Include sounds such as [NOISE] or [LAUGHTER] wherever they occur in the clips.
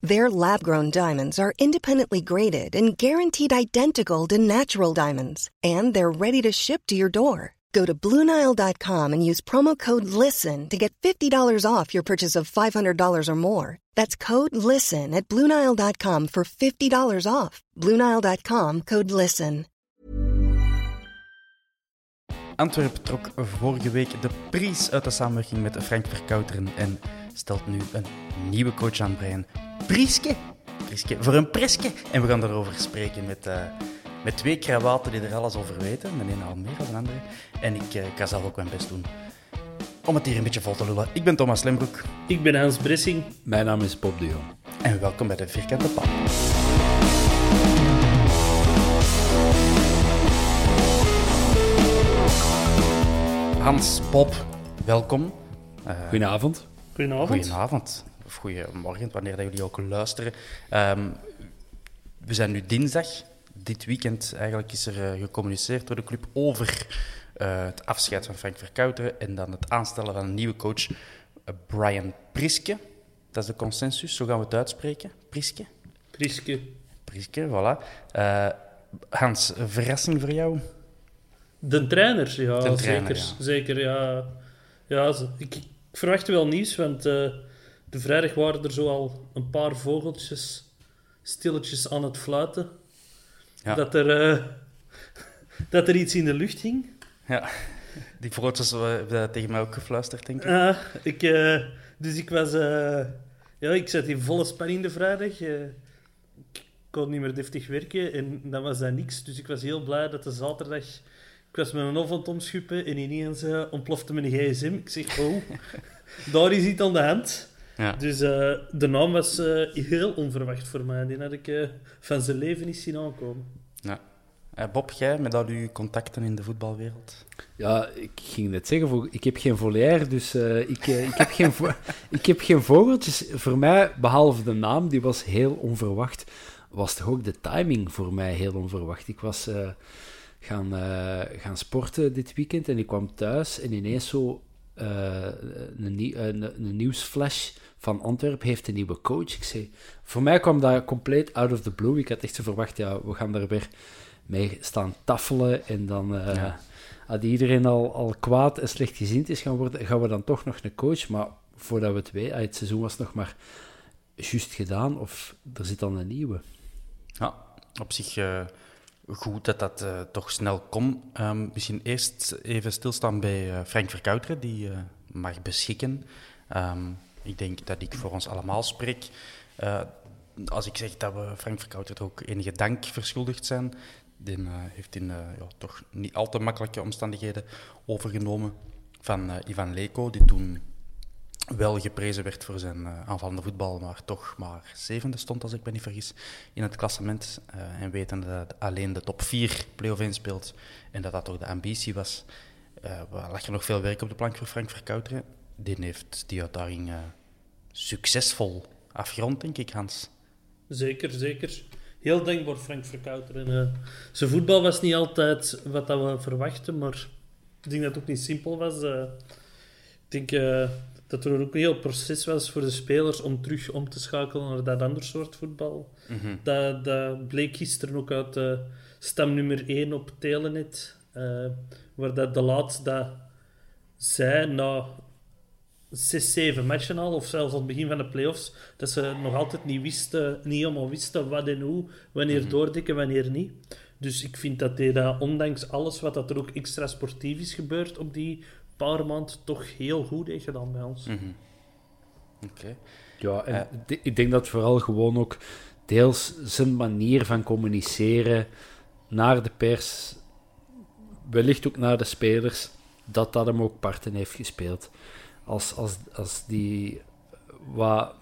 Their lab grown diamonds are independently graded and guaranteed identical to natural diamonds, and they're ready to ship to your door. Go to BlueNile.com and use promo code LISTEN to get $50 off your purchase of $500 or more. That's code LISTEN at BlueNile.com for $50 off. BlueNile.com code LISTEN. Antwerp trok vorige week de prijs uit de samenwerking met Frank Verkouteren en stelt nu een nieuwe coach aan, Brian. Prieske. Prieske. Voor een preske. En we gaan daarover spreken met, uh, met twee krawaten die er alles over weten. De ene al meer dan de andere. En ik, uh, ik ga zelf ook mijn best doen om het hier een beetje vol te lullen. Ik ben Thomas Lembroek. Ik ben Hans Bressing. Mijn naam is Bob de Jong. En welkom bij de Vierkante Paal. Hans, Bob, welkom. Uh, Goedenavond. Goedenavond. Goedenavond. Of goedemorgen, wanneer dat jullie ook luisteren. Um, we zijn nu dinsdag. Dit weekend eigenlijk is er uh, gecommuniceerd door de club over uh, het afscheid van Frank Verkouteren en dan het aanstellen van een nieuwe coach, Brian Priske. Dat is de consensus, zo gaan we het uitspreken. Priske. Priske. Priske, voilà. Hans, een verrassing voor jou? De trainer, ja, de zeker. trainer, ja. Zeker, ja. ja ik, ik verwacht wel nieuws, want de vrijdag waren er zo al een paar vogeltjes stilletjes aan het fluiten. Ja. Dat, er, uh, [LAUGHS] dat er iets in de lucht hing. Ja, die vogeltjes hebben tegen mij ook gefluisterd, denk ik. Uh, ik uh, dus ik was... ja, ik zat in volle spanning de vrijdag. ik kon niet meer deftig werken en dan was dat niks. Dus ik was heel blij dat de zaterdag... Ik was met mijn het omschuppen en ineens ontplofte mijn gsm. Ik zeg, oh, [LAUGHS] daar is iets aan de hand. Ja. Dus uh, de naam was uh, heel onverwacht voor mij. Die had ik van zijn leven niet zien aankomen. Ja. Bob, jij met al uw contacten in de voetbalwereld? Ja, ik ging net zeggen, ik heb geen volière, dus ik, ik, heb geen [LAUGHS] ik heb geen vogeltjes. Voor mij, behalve de naam, die was heel onverwacht, was toch ook de timing voor mij heel onverwacht. Ik was gaan, uh, gaan sporten dit weekend en ik kwam thuis en ineens zo uh, een, een, een, nieuwsflash van Antwerpen heeft een nieuwe coach. Ik zei, voor mij kwam dat compleet out of the blue. Ik had echt zo verwacht, ja, we gaan daar weer mee staan tafelen en dan... Uh, ja. Als iedereen al, al kwaad en slecht gezind is gaan worden, gaan we dan toch nog een coach. Maar voordat we het weten, het seizoen was nog maar juist gedaan of er zit dan een nieuwe. Ja, op zich uh, goed dat dat uh, toch snel kon. Um, misschien eerst even stilstaan bij uh, Frank Verkouteren, die mag beschikken. Um, ik denk dat ik voor ons allemaal spreek. als ik zeg dat we Frank Verkouteren ook enige dank verschuldigd zijn, die heeft in ja, toch niet al te makkelijke omstandigheden overgenomen van Ivan Leko, die toen wel geprezen werd voor zijn uh, aanvallende voetbal, maar toch maar zevende stond, als ik me niet vergis, in het klassement. Uh, en weten dat alleen de top 4 play-off 1 speelt en dat dat toch de ambitie was, uh, lag er nog veel werk op de plank voor Frank Verkouteren. Die heeft die uitdaging succesvol afgerond, denk ik, Hans. Zeker, zeker. Heel denkbaar, Frank Verkouteren. zijn voetbal was niet altijd wat dat we verwachten, maar ik denk dat het ook niet simpel was. ik denk dat er ook een heel proces was voor de spelers om terug om te schakelen naar dat ander soort voetbal. Mm -hmm. dat, dat bleek gisteren ook uit stam nummer 1 op Telenet, waar dat de laatste dat zei na 6, 7 matchen al, of zelfs aan het begin van de playoffs, dat ze nog altijd niet wisten, niet helemaal wisten wat en hoe, wanneer Mhm. doordikken, wanneer niet. Dus ik vind dat hij dat, ondanks alles wat dat er ook extra sportief is gebeurd op die paar maanden, toch heel goed heeft gedaan bij ons. Mhm. Oké. Ja, en d- ik denk dat vooral gewoon ook deels zijn manier van communiceren naar de pers, wellicht ook naar de spelers, dat dat hem ook parten heeft gespeeld. Als, als, als die wat,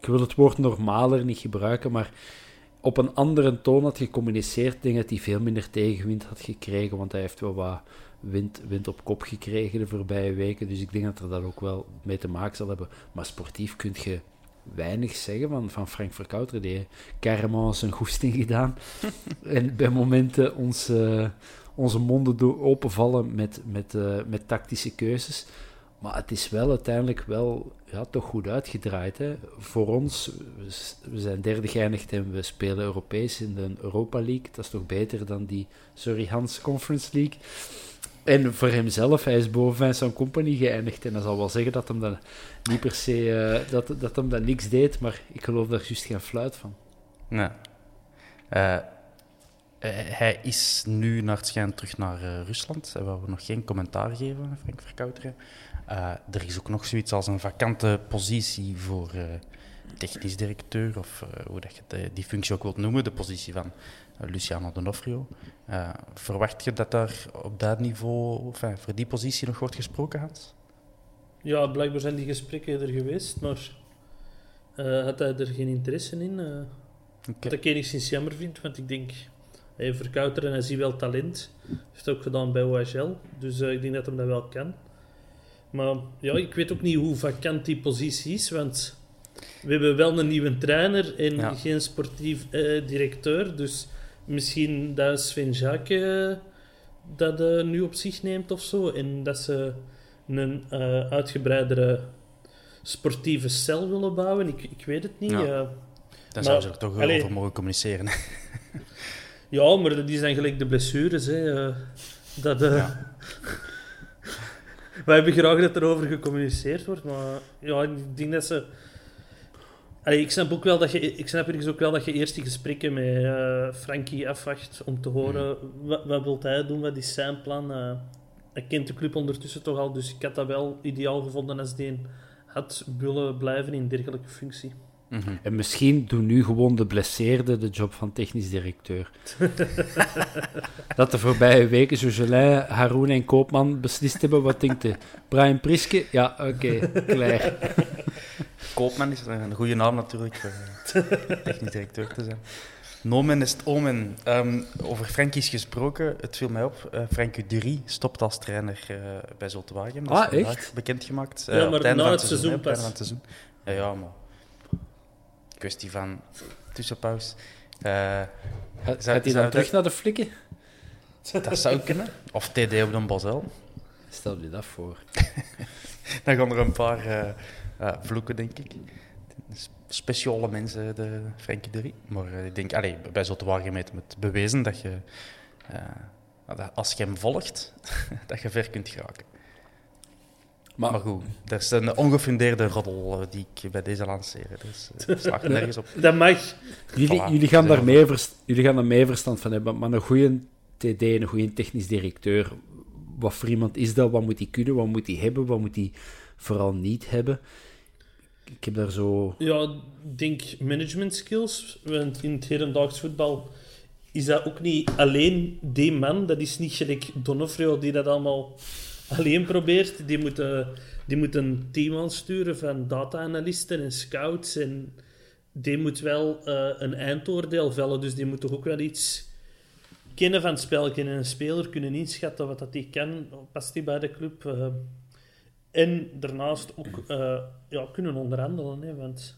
ik wil het woord normaler niet gebruiken, maar op een andere toon had gecommuniceerd, denk dat hij veel minder tegenwind had gekregen, want hij heeft wel wat wind, wind op kop gekregen de voorbije weken. Dus ik denk dat er dat ook wel mee te maken zal hebben. Maar sportief kun je weinig zeggen van, van Frank Verkouter. Die heeft carrément zijn goesting gedaan. [LAUGHS] en bij momenten ons, eh, onze monden openvallen met, met, eh, met tactische keuzes. Maar het is wel uiteindelijk wel ja, toch goed uitgedraaid. Hè? Voor ons, we we zijn derde geëindigd en we spelen Europees in de Europa League. Dat is toch beter dan die, sorry Hans, Conference League. En voor hemzelf, hij is boven Vincent Company geëindigd. En dat zal wel zeggen dat hem dat niet per se, eh, dat, dat hem dat niks deed. Maar ik geloof daar juist geen fluit van. Nee. Eh, eh, hij is nu naar het schijn terug naar eh, Rusland. Hij wou nog geen commentaar geven, Frank Verkouteren. Eh, er is ook nog zoiets als een vakante positie voor eh, technisch directeur, of eh, hoe dat je de- die functie ook wilt noemen, de positie van Luciano D'Onofrio. Verwacht je dat daar op dat niveau, enfin, voor die positie nog wordt gesproken, Hans? Ja, blijkbaar zijn die gesprekken er geweest, maar had hij er geen interesse in? Oké. Wat ik enigszins jammer vind, want ik denk, hij verkouter en hij ziet wel talent. Heeft ook gedaan bij OHL, dus ik denk dat hem dat wel kan. Maar ja, ik weet ook niet hoe vakant die positie is, want we hebben wel een nieuwe trainer en Ja. geen sportief eh, directeur. Dus misschien dat Sven Jacques eh, dat eh, nu op zich neemt of zo. En dat ze een eh, uitgebreidere sportieve cel willen bouwen. Ik, ik weet het niet. Ja. eh. Dan Maar, zou ze er toch allee. over mogen communiceren. Ja, maar die zijn gelijk de blessures. Hè. dat, [LAUGHS] Wij hebben graag dat er over gecommuniceerd wordt, maar ja, ik denk dat ze... Allee, ik snap ook wel dat je, ik snap ergens ook wel dat je eerst die gesprekken met eh, Frankie afwacht om te horen wat, wat wil hij doen, wat is zijn plan. eh hij kent de club ondertussen toch al, dus ik had dat wel ideaal gevonden als die had willen blijven in dergelijke functie. Mhm. En misschien doen nu gewoon de blesseerde de job van technisch directeur. [LAUGHS] dat de voorbije weken Jogelin, Haroun en Koopman beslist hebben. Wat denkt de Brian Priske? Ja, oké, klaar. [LAUGHS] Koopman is een goede naam natuurlijk voor eh, technisch directeur te zijn. Nomen is het omen. Ehm, over Frankies gesproken, het viel mij op. eh Frank Dury stopt als trainer eh, bij Zoltewagen. Dat is Ah, vandaag echt? bekendgemaakt. Ja, Eh, op maar na het seizoen pas. het seizoen. Ja, ja, maar... Kwestie van tussenpauze. Eh, Gaat hij dan terug dat- naar de flikken? dat zou kunnen. Of TD op Den Bosel. Stel je dat voor. [LAUGHS] Dan gaan er een paar eh, eh, vloeken, denk ik. Speciale mensen, de Frankie Dury. Maar ik denk, allee, bij Zottewagen heeft het bewezen dat je, als je hem volgt, [LAUGHS] dat je ver kunt geraken. Maar, Maar, goed, dat is een ongefundeerde roddel eh, die ik bij deze lanceer. Dus uh, slaag er [LAUGHS] nergens op. Dat mag. jullie, Voilà, jullie, gaan het daar verst- jullie gaan daar meer verstand van hebben. Maar een goede TD, een goede technisch directeur, wat voor iemand is dat? Wat moet hij kunnen? Wat moet hij hebben? Wat moet hij vooral niet hebben? Ik heb daar zo... Ja, ik denk management skills. Want in het hedendaags voetbal is dat ook niet alleen die man. Dat is niet gelijk Donofrio die dat allemaal alleen probeert. Die moet, eh, die een team aansturen van data-analysten en scouts. En die moet wel eh, een eindoordeel vellen. Dus die moet toch ook wel iets kennen van het spel. Kennen een speler kunnen inschatten wat dat die kan. Past die bij de club? eh. en daarnaast ook ja, kunnen onderhandelen. Hè, want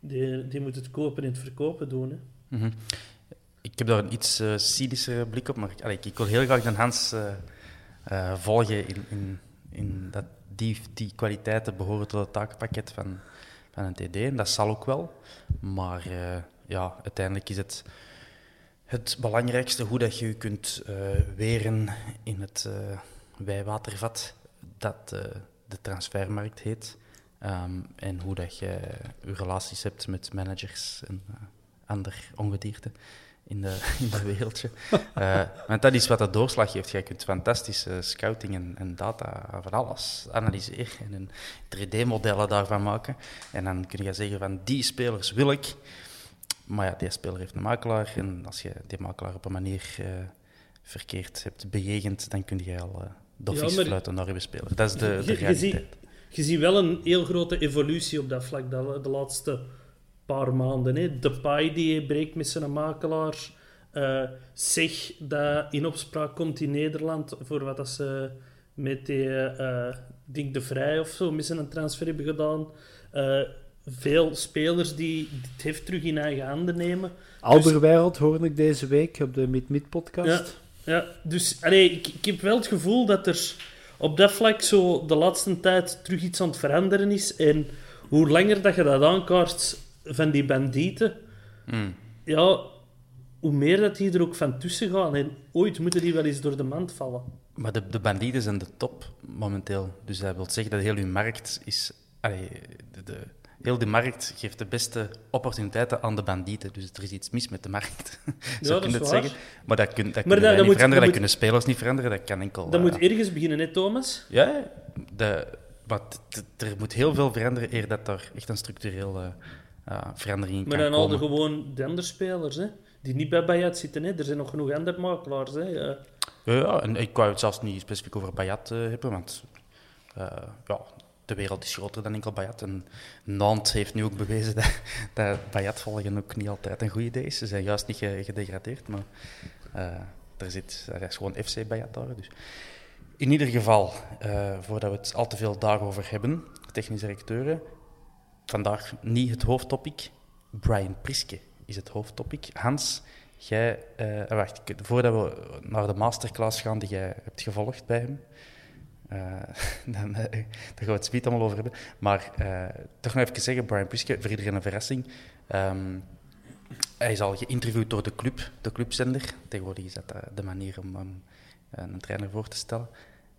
die, die moet het kopen en het verkopen doen. Hè. Mhm. Ik heb daar een iets eh cynische blik op, maar ik- wil heel graag de Hans eh, eh, volgen in, in, in dat die, die kwaliteiten behoren tot het takenpakket van, van een TD. En dat zal ook wel. Maar eh, ja, uiteindelijk is het het belangrijkste hoe dat je je kunt eh, weren in het wijwatervat dat de transfermarkt heet. Ehm, en hoe dat je je relaties hebt met managers en ander ongedierte. In, de, [LAUGHS] in dat wereldje. Uh, want dat is wat de doorslag geeft. Je kunt fantastische scouting en, en data van alles analyseren en een 3D-modellen daarvan maken. En dan kun je zeggen van die spelers wil ik. Maar ja, die speler heeft een makelaar. En als je die makelaar op een manier uh, verkeerd hebt bejegend, dan kun je al uh, doffies ja, fluiten naar je speler. Dat is de, de realiteit. Je, ziet, je ziet wel een heel grote evolutie op dat vlak de, de laatste paar maanden. Hè. Depay die breekt met zijn makelaar. Uh, zeg dat in opspraak komt in Nederland voor wat dat ze met die uh, Dink de Vrij of zo met zijn transfer hebben gedaan. Uh, veel spelers die het heeft terug in eigen handen nemen. Alderwereld dus, hoorde ik deze week op de Mid-Mid podcast. Ja, ja dus allee, ik, ik heb wel het gevoel dat er op dat vlak zo de laatste tijd terug iets aan het veranderen is. En hoe langer dat je dat aankaart van die bandieten, mm. ja, hoe meer dat die er ook van tussen gaan. En ooit moeten die wel eens door de mand vallen. Maar de, de bandieten zijn de top momenteel. Dus dat wil zeggen dat heel uw markt is... Allee, de, de heel de markt geeft de beste opportuniteiten aan de bandieten. Dus er is iets mis met de markt. [LAUGHS] Zo ja, kun je het zeggen. Maar dat, kun, dat kunnen dat, niet veranderen, dat, kunnen spelers niet veranderen. Dat kan enkel... Dat moet ergens beginnen, hè, Thomas? Ja, de, wat, er moet heel veel veranderen eer dat er echt een structureel uh, uh, verandering in maar kan dan komen. Maar dan gewoon de andere spelers, hè? die niet bij Bayat zitten. Hè? Er zijn nog genoeg andere makelaars. Hè? Ja. Ja, en ik wou het zelfs niet specifiek over Bayat uh, hebben, want ja, de wereld is groter dan enkel Bayat. En Nantes heeft nu ook bewezen dat, dat Bayat volgen ook niet altijd een goed idee is. Ze zijn juist niet gedegradeerd, maar uh, er, zit, er is gewoon FC Bayat daar. Dus. In ieder geval, uh, voordat we het al te veel daarover hebben, technische directeuren, vandaag niet het hoofdtopic. Brian Priske is het hoofdtopic. Hans, jij, uh, wacht, voordat we naar de masterclass gaan die jij hebt gevolgd bij hem, uh, [LAUGHS] dan, uh, daar gaan we het speed allemaal over hebben. Maar toch nog even zeggen, Brian Priske, voor iedereen een verrassing. Um, hij is al geïnterviewd door de club, de clubzender. Tegenwoordig is dat de manier om een trainer voor te stellen.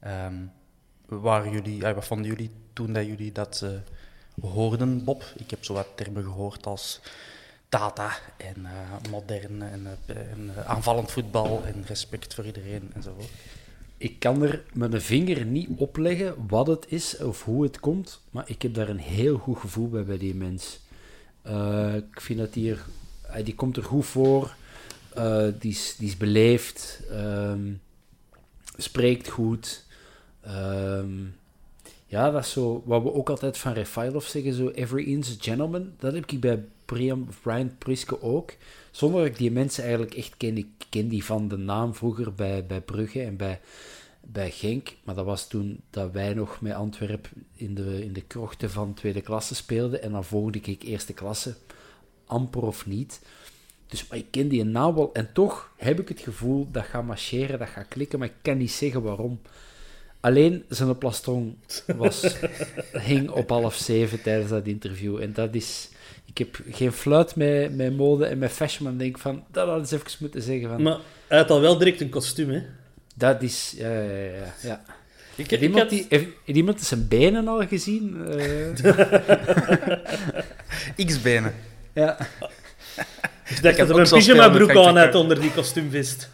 Um, waren jullie, wat vonden jullie toen dat jullie dat hoorden, Bob? Ik heb zo wat termen gehoord als data en modern en, en aanvallend voetbal en respect voor iedereen enzovoort ik kan er met een vinger niet opleggen wat het is of hoe het komt, maar ik heb daar een heel goed gevoel bij bij die mens. Ik vind dat die, er, die komt er goed voor, die, is, die is beleefd, um, spreekt goed. Um, ja, dat is zo wat we ook altijd van Refailov zeggen, zo every inch a gentleman. Dat heb ik bij Brian, Brian Priske ook. Zonder dat ik die mensen eigenlijk echt ken. Ik ken die van de naam vroeger bij, bij Brugge en bij, bij Genk. Maar dat was toen dat wij nog met Antwerp in de, in de krochten van tweede klasse speelden. En dan volgde ik eerste klasse, amper of niet. Dus maar ik ken die naam wel. En toch heb ik het gevoel dat gaat marcheren, dat gaat klikken. Maar ik kan niet zeggen waarom. Alleen zijn plastron was, hing op half zeven tijdens dat interview. En dat is ik heb geen fluit met, met mode en met fashion, maar denk van, dat had eens even moeten zeggen. Van, maar hij had al wel direct een kostuum, hè? Dat is, ja, ja, ja. ja. Ik, heeft, iemand die, heeft, iemand zijn benen al gezien? Uh... [LAUGHS] [LAUGHS] X-benen. Ja. [LAUGHS] Ik dacht dat er een pyjama broek aan had onder die kostuumvest.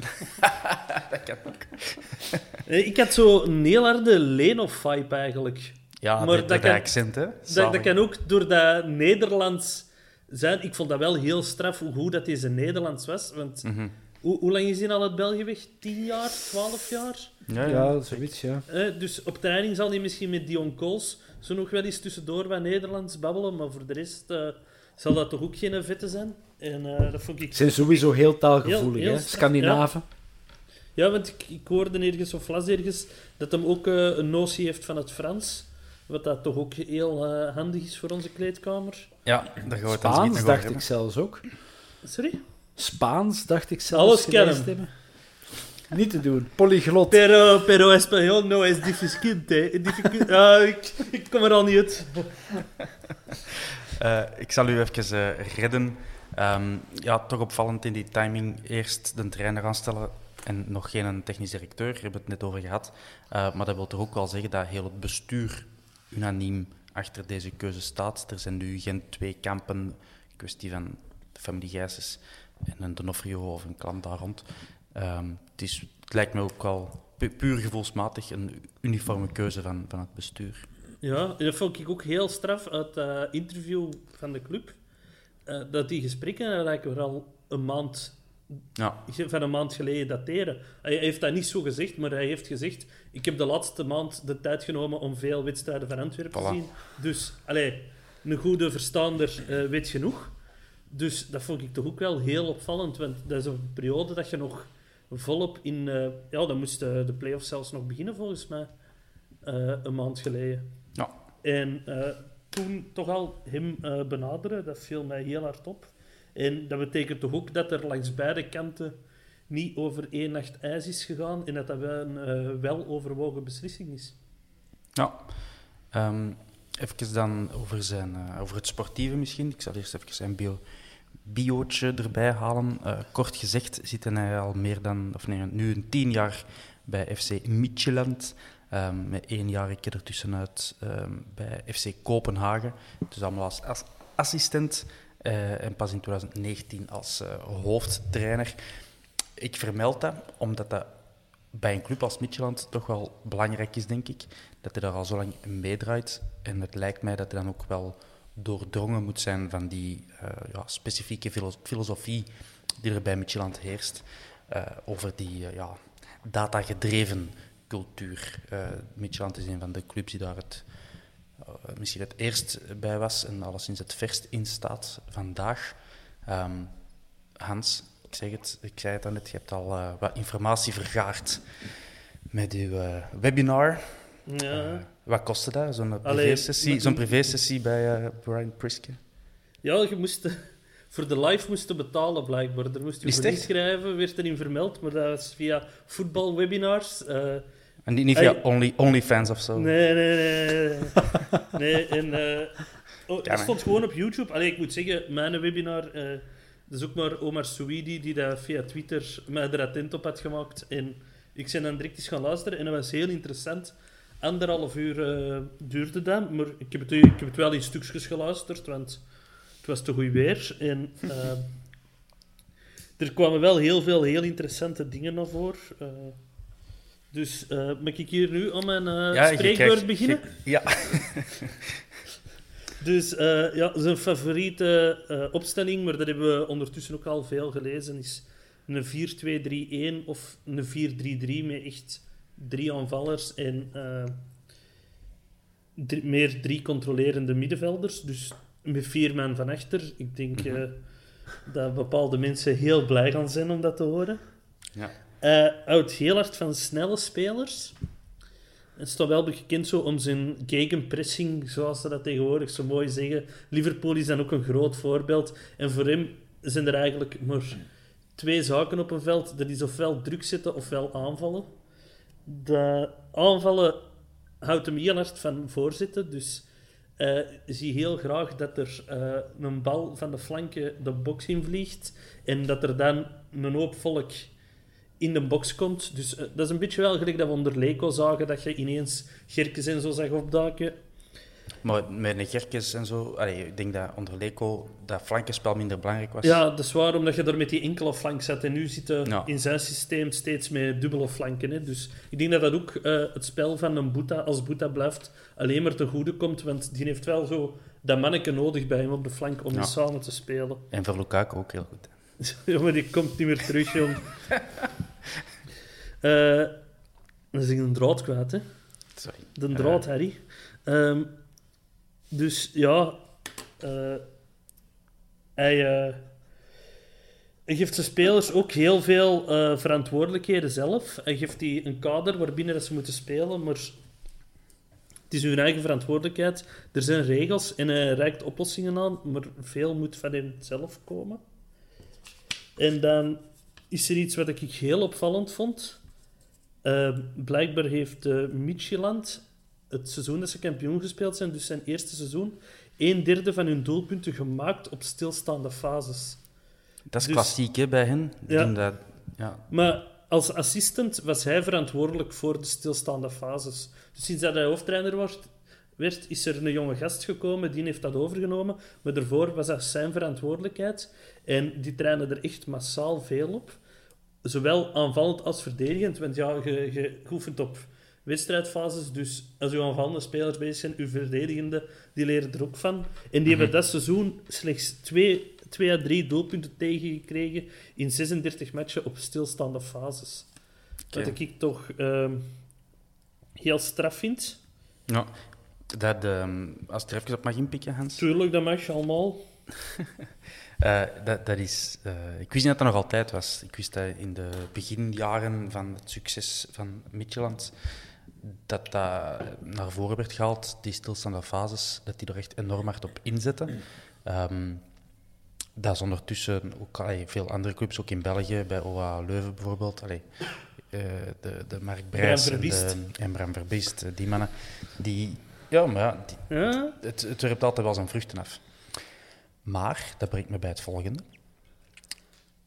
[LAUGHS] dat kan ook. Ik had zo een heel harde Leno-vibe eigenlijk. Ja, maar dat, kan, accent, hè? Dat, dat, kan ook door dat Nederlands zijn. Ik vond dat wel heel straf hoe goed dat deze Nederlands was. Want mm -hmm. hoe, hoe, lang is hij al het België weg? Tien jaar? Twaalf jaar? Ja, ja, ja zoiets, ja. Eh, dus op training zal hij misschien met Dion Kools zo nog wel eens tussendoor wat Nederlands babbelen. Maar voor de rest uh, zal dat toch ook geen vette zijn. En uh, dat vond ik... Ze zijn sowieso heel taalgevoelig, hè? Scandinaven. Ja. Ja, want ik, ik hoorde ergens of las ergens dat hem ook uh, een notie heeft van het Frans. Wat dat toch ook heel uh, handig is voor onze kleedkamer. Ja, we het Spaans dan dacht ik zelfs ook. Sorry? Spaans dacht ik zelfs. Alles kennen. Niet te doen. Polyglot. Pero, pero español no es difícil, [LAUGHS] ah, ik, ik kom er al niet uit. Uh, ik zal u even uh, redden. Um, ja, toch opvallend in die timing. Eerst de trainer aanstellen en nog geen technisch directeur, daar hebben we het net over gehad. Uh, maar dat wil toch ook wel zeggen dat heel het bestuur unaniem achter deze keuze staat. Er zijn nu geen twee kampen, kwestie van de familie Gijsens, en een Donofrio of een klant daar rond. Ehm, het, is, lijkt me ook pu- puur gevoelsmatig een uniforme keuze van, van het bestuur. Ja, en dat vond ik ook heel straf uit dat interview van de club. Eh, dat die gesprekken eigenlijk weer al een maand, Ja, van een maand geleden dateren. Hij heeft dat niet zo gezegd, maar hij heeft gezegd... Ik heb de laatste maand de tijd genomen om veel wedstrijden van Antwerpen te zien. Dus, allee, een goede verstaander eh, weet genoeg. Dus dat vond ik toch ook wel heel opvallend. Want dat is een periode dat je nog volop in... eh, ja, dan moesten de play-offs zelfs nog beginnen, volgens mij. eh, een maand geleden. En eh, toen toch al hem eh, benaderen, dat viel mij heel hard op. En dat betekent toch ook dat er langs beide kanten niet over één nacht ijs is gegaan en dat dat wel een eh, wel overwogen beslissing is. ja. Ehm, even dan over, zijn, over het sportieve misschien. Ik zal eerst even zijn bio, biootje erbij halen. Kort gezegd zit hij al meer dan, of nee, nu een tien jaar bij FC Midtjylland. Ehm, met één jaar ertussenuit ehm bij FC Kopenhagen. Dus allemaal als, assistent. eh, en pas in 2019 als eh, hoofdtrainer. Ik vermeld dat omdat dat bij een club als Midtjylland toch wel belangrijk is, denk ik. Dat hij daar al zo lang meedraait. En het lijkt mij dat hij dan ook wel doordrongen moet zijn van die eh, ja, specifieke filo- filosofie die er bij Midtjylland heerst. over die ja, datagedreven cultuur. Eh Midtjylland is een van de clubs die daar het, eh, misschien het eerst bij was en alleszins het verst in staat vandaag. Ehm, Hans, ik, zeg het, ik zei het net, je hebt al eh, wat informatie vergaard met uw webinar. Ja, wat kostte dat, zo'n privé-sessie zo'n privé-sessie bij Brian Priske? ja je moest voor de live moesten betalen blijkbaar. Daar moest je voor inschrijven, werd erin vermeld, maar dat was via voetbalwebinars. En niet, niet via Hey. only, OnlyFans of zo? Nee, nee, nee. Nee, nee en, [LAUGHS] eh, oh, hè? stond gewoon op YouTube. Allee, ik moet zeggen, mijn webinar... dat is ook maar Omar Souidi die dat via Twitter mij er attent op had gemaakt. En ik ben dan direct eens gaan luisteren en dat was heel interessant. Anderhalf uur eh, duurde dat, maar ik heb, het, ik heb het wel in stukjes geluisterd, want het was te goed weer. En [LAUGHS] er kwamen wel heel veel heel interessante dingen naar voren. Dus eh mag ik hier nu aan mijn eh, Ja, spreekbeurt krijgt- beginnen? je- ja. [LAUGHS] Dus eh, ja, zijn favoriete opstelling, maar dat hebben we ondertussen ook al veel gelezen, is een 4-2-3-1 of een 4-3-3 met echt drie aanvallers en drie- meer drie controlerende middenvelders. Dus met vier man van achter. Ik denk eh, dat bepaalde mensen heel blij gaan zijn om dat te horen. Ja. Hij houdt heel hard van snelle spelers. Is toch wel bekend zo om zijn gegenpressing, zoals ze dat tegenwoordig zo mooi zeggen. Liverpool is dan ook een groot voorbeeld. En voor hem zijn er eigenlijk maar twee zaken op een veld. Dat is ofwel druk zetten ofwel aanvallen. De aanvallen houdt hem heel hard van voorzitten. Dus eh zie heel graag dat er eh, een bal van de flanken de box in vliegt. En dat er dan een hoop volk in de box komt. Dus eh, dat is een beetje wel gelijk dat we onder Leco zagen, dat je ineens Gerkes en zo zag opduiken. Maar met een Gerkes en zo, allee, ik denk dat onder Leco dat flankenspel minder belangrijk was. Ja, dat is waar, omdat je er met die enkele flank zat. En nu zit Ja. in zijn systeem steeds met dubbele flanken. Hè. Dus ik denk dat dat ook eh, het spel van een Boeta, als Boeta blijft, alleen maar te goede komt. Want die heeft wel zo dat manneke nodig bij hem op de flank om Ja. samen te spelen. En voor Lukaku ook heel goed. [LAUGHS] ja, maar die komt niet meer terug, jong. [LAUGHS] Eh, dan is ik een draad kwijt, hè. Sorry. De Eh, draad, Harry. Ehm, dus ja, eh, hij, hij geeft zijn spelers ook heel veel verantwoordelijkheden zelf. Hij geeft die een kader waarbinnen dat ze moeten spelen, maar het is hun eigen verantwoordelijkheid. Er zijn regels en hij reikt oplossingen aan, maar veel moet van hem zelf komen. En dan is er iets wat ik heel opvallend vond. Eh, blijkbaar heeft uh, Midtjylland het seizoen dat ze kampioen gespeeld zijn, dus zijn eerste seizoen, een derde van hun doelpunten gemaakt op stilstaande fases. Dat is Dus- klassiek hè, bij hen. Ja. dat, ja. Maar als assistent was hij verantwoordelijk voor de stilstaande fases. Dus sinds dat hij hoofdtrainer wordt, werd, is er een jonge gast gekomen, die heeft dat overgenomen. Maar daarvoor was dat zijn verantwoordelijkheid. En die trainen er echt massaal veel op. Zowel aanvallend als verdedigend. Want ja, je, je oefent op wedstrijdfases. Dus als uw aanvallende spelers bezig zijn, uw verdedigende, die leren er ook van. En die hebben dat seizoen slechts twee, twee à drie doelpunten tegengekregen in 36 matchen op stilstaande fases. Oké. Wat ik toch ehm, heel straf vind. Ja, dat, ehm, als ik er even op mag inpikken, Hans. Tuurlijk, dat mag je allemaal. [LAUGHS] Eh, dat, dat is, eh, ik wist niet dat dat nog altijd was. Ik wist dat in de beginjaren van het succes van Midtjylland, dat dat naar voren werd gehaald, die stilstaande fases, dat die er echt enorm hard op inzetten. Ehm, dat is ondertussen ook allee, veel andere clubs, ook in België, bij OA Leuven bijvoorbeeld. Allee, eh, de, de Mark Brijs en, Verbiest. de, en Bram Verbiest, die mannen, die, ja, maar ja, die, Ja? het, het werpt altijd wel zijn vruchten af. Maar, dat brengt me bij het volgende.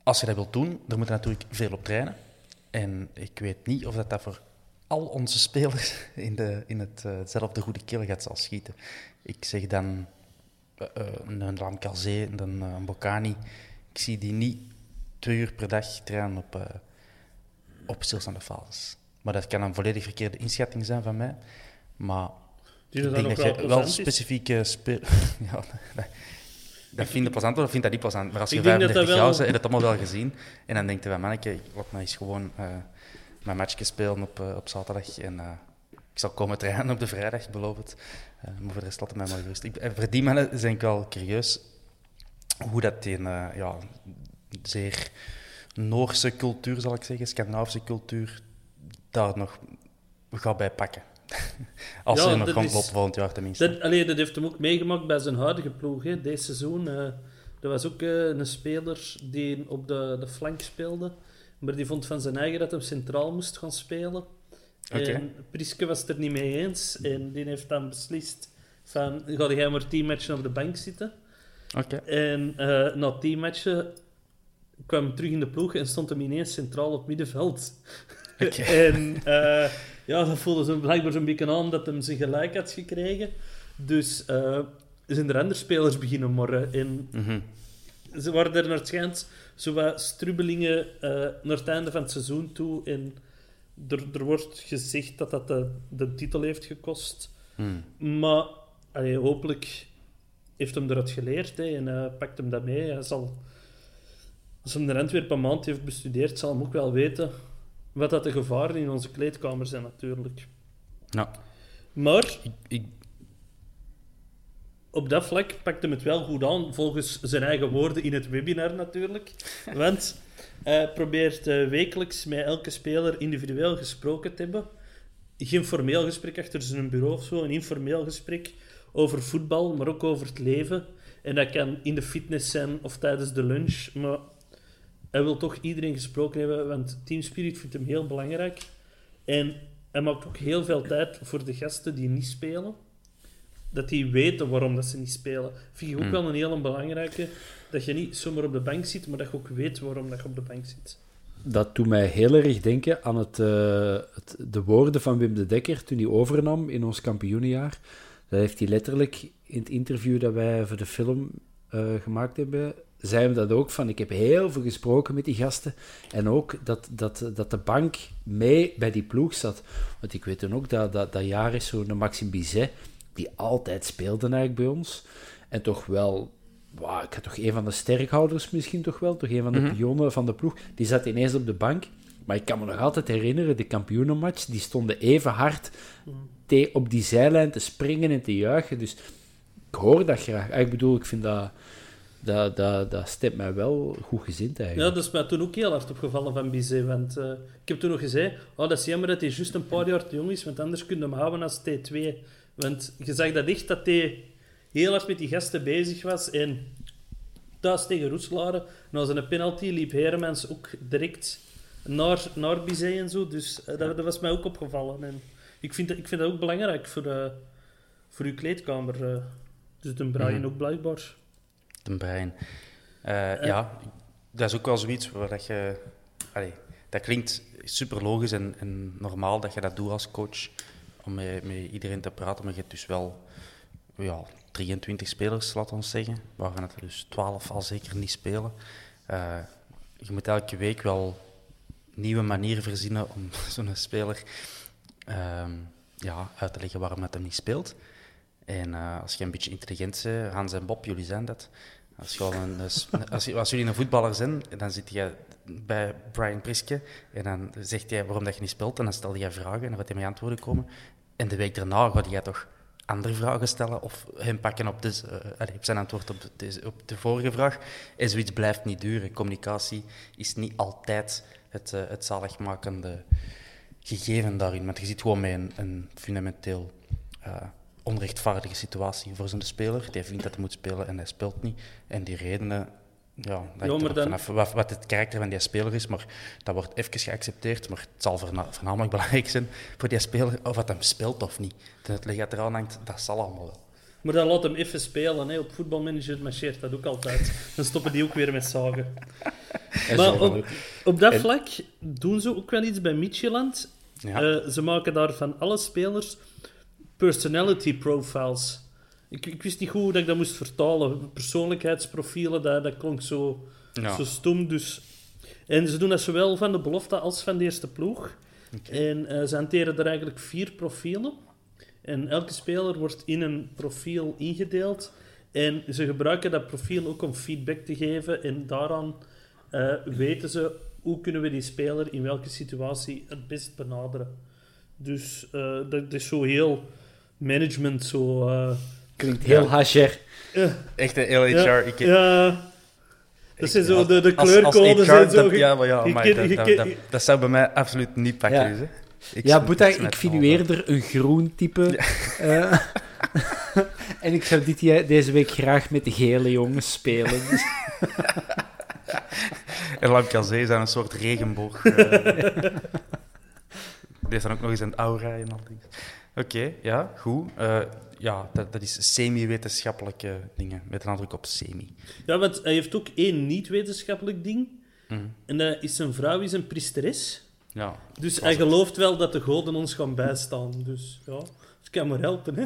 Als je dat wilt doen, dan moet je natuurlijk veel op trainen. En ik weet niet of dat, dat voor al onze spelers [LAUGHS] in, de, in het, eh, hetzelfde goede keel gaat zal schieten. Ik zeg dan eh, eh, een eh, een Bocani. Ik zie die niet twee uur per dag trainen op, op stilstaande fases. Maar dat kan een volledig verkeerde inschatting zijn van mij. Maar ik denk dat je wel specifieke spe- [LAUGHS] ja, dat, dat vind je plezant of vind dat niet plezant. Maar als je Ik denk dat 35 dat jaar bent, het allemaal wel gezien. En dan denk je van, manneke, ik laat mij eens gewoon eh, mijn matchje spelen op, eh, op zaterdag. En eh, ik zal komen trainen op de vrijdag, beloof het. Maar voor de rest laat het mij maar gerust. Ik, en voor die mannen ben ik wel curieus hoe dat in eh, ja, zeer Noorse cultuur, zal ik zeggen, Scandinavische cultuur, daar nog gaat bij pakken. Als Ja, nog volgend jaar tenminste. Dat, allee, dat heeft hem ook meegemaakt bij zijn huidige ploeg. Hè. Deze seizoen. eh er was ook eh, een speler die op de, de flank speelde. Maar die vond van zijn eigen dat hij centraal moest gaan spelen. En Priske was het er niet mee eens. En die heeft dan beslist van... Ga jij maar tien matchen op de bank zitten? En eh, na tien matchen kwam hij terug in de ploeg en stond hem ineens centraal op middenveld. Oké. [LAUGHS] en eh, ja, dat voelde zo blijkbaar zo'n beetje aan dat hij zijn gelijk had gekregen. Dus eh, zijn er andere spelers beginnen morren. En Mhm. ze waren er naar het schijnt strubbelingen eh, naar het einde van het seizoen toe. En er, er wordt gezegd dat dat de, de titel heeft gekost. Hmm. Maar allee, hopelijk heeft hem eruit geleerd hè, en pakt hem dat mee. Hij zal, als hem de Antwerpen een maand heeft bestudeerd, zal hem ook wel weten wat dat de gevaren in onze kleedkamer zijn natuurlijk. Maar ik, ik, op dat vlak pakt hem het wel goed aan, volgens zijn eigen woorden in het webinar natuurlijk. [LAUGHS] Want hij probeert eh, wekelijks met elke speler individueel gesproken te hebben. Geen formeel gesprek achter zijn bureau of zo, een informeel gesprek over voetbal, maar ook over het leven. En dat kan in de fitness zijn of tijdens de lunch, maar hij wil toch iedereen gesproken hebben, want Team Spirit vindt hem heel belangrijk. En hij maakt ook heel veel tijd voor de gasten die niet spelen dat die weten waarom dat ze niet spelen. Vind ik ook Hmm. wel een heel belangrijke. Dat je niet zomaar op de bank zit, maar dat je ook weet waarom dat je op de bank zit. Dat doet mij heel erg denken aan het, eh, het, de woorden van Wim de Dekker toen hij overnam in ons kampioenenjaar. Dat heeft hij letterlijk in het interview dat wij voor de film eh, gemaakt hebben, zei hij dat ook van, ik heb heel veel gesproken met die gasten. En ook dat, dat, dat de bank mee bij die ploeg zat. Want ik weet dan ook dat dat, dat jaar is zo'n Maxime Bizet, die altijd speelde eigenlijk bij ons. En toch wel wauw, ik had toch een van de sterkhouders misschien toch wel, toch een van de pionnen van de ploeg, die zat ineens op de bank. Maar ik kan me nog altijd herinneren, de kampioenenmatch, die stonden even hard te- op die zijlijn te springen en te juichen. Dus ik hoor dat graag. Ah, Ik bedoel, ik vind dat, dat, dat, dat stemt mij wel goed gezind Ja, eigenlijk. dat is mij toen ook heel hard opgevallen van Bizet. Want eh, ik heb toen nog gezegd, oh, dat is jammer dat hij juist een paar jaar te jong is, want anders kun je hem houden als T2. Want je zag dat echt dat hij heel hard met die gasten bezig was. En thuis tegen Roeselare, na zijn penalty, liep Heremans ook direct naar, naar Bizet en zo. Dus eh, dat, dat was mij ook opgevallen. En ik vind, dat, ik vind dat ook belangrijk voor, eh, voor uw kleedkamer. dus de Brian Mhm. ook blijkbaar. De brein. Eh, ja, dat is ook wel zoiets waar dat je... Allee, dat klinkt super logisch en, en normaal dat je dat doet als coach. om met, met iedereen te praten. Maar je hebt dus wel ja, 23 spelers, laten we zeggen. Waarvan het er dus 12 al zeker niet spelen. Eh, je moet elke week wel nieuwe manieren verzinnen om [LAUGHS] zo'n speler ehm, ja, uit te leggen waarom het hem niet speelt. En eh, als je een beetje intelligent bent, Hans en Bob, jullie zijn dat. Als, [LAUGHS] als, jullie een voetballer zijn, dan zit je bij Brian Priske en dan zegt hij waarom dat je niet speelt en dan stel je vragen en dan gaat hij met antwoorden komen. En de week daarna gaat jij toch andere vragen stellen of hem pakken op, op zijn antwoord op de, op de vorige vraag. En zoiets blijft niet duren. Communicatie is niet altijd het, uh, het zaligmakende gegeven daarin. Want je zit gewoon met een, een fundamenteel uh, onrechtvaardige situatie voor zo'n speler. Die vindt dat hij moet spelen en hij speelt niet. En die redenen ja, dat ja, dan... vanaf wat, het karakter van die speler is, maar dat wordt even geaccepteerd. Maar het zal voornamelijk [LAUGHS] belangrijk zijn voor die speler of wat hem speelt of niet. Dat het eraan hangt, dat zal allemaal wel. Maar dan laat hem even spelen. Hè. Op voetbalmanager marcheert dat ook altijd. Dan stoppen die ook weer met zagen. [LAUGHS] maar op, op, dat vlak doen ze ook wel iets bij Micheland. Ja. Uh, ze maken daar van alle spelers personality profiles. Ik, ik, wist niet goed hoe dat ik dat moest vertalen. Persoonlijkheidsprofielen, dat, dat klonk zo, zo stom. Dus. En ze doen dat zowel van de belofte als van de eerste ploeg. En uh, ze hanteren er eigenlijk vier profielen. En elke speler wordt in een profiel ingedeeld. En ze gebruiken dat profiel ook om feedback te geven. En daaraan uh, weten ze hoe kunnen we die speler in welke situatie het best benaderen. Dus uh, dat is zo heel management, zo Klinkt heel hasher. Echt een heel HR. Ja. Ik, ja. Dat zijn zo de, de kleurcodes en zo. ja, maar ja, maar dat, dat, dat, zou bij mij absoluut niet pakken. Ja, dus, ik, ja Boeta, ik vind u eerder een groen type. Ja. Uh, [LAUGHS] en ik zou dit, deze week graag met de gele jongens spelen. [LAUGHS] En Lamkazee is een soort regenboog. Uh, [LAUGHS] die is dan ook nog eens een aura en al die. Oké, okay, ja, goed. Uh, ja, dat, dat is semi-wetenschappelijke dingen, met een nadruk op semi. Ja, want hij heeft ook één niet-wetenschappelijk ding. Mm. En dat is zijn vrouw is een priesteres. Ja, dus hij gelooft wel dat de goden ons gaan bijstaan. Dus ja, het kan maar helpen, hè.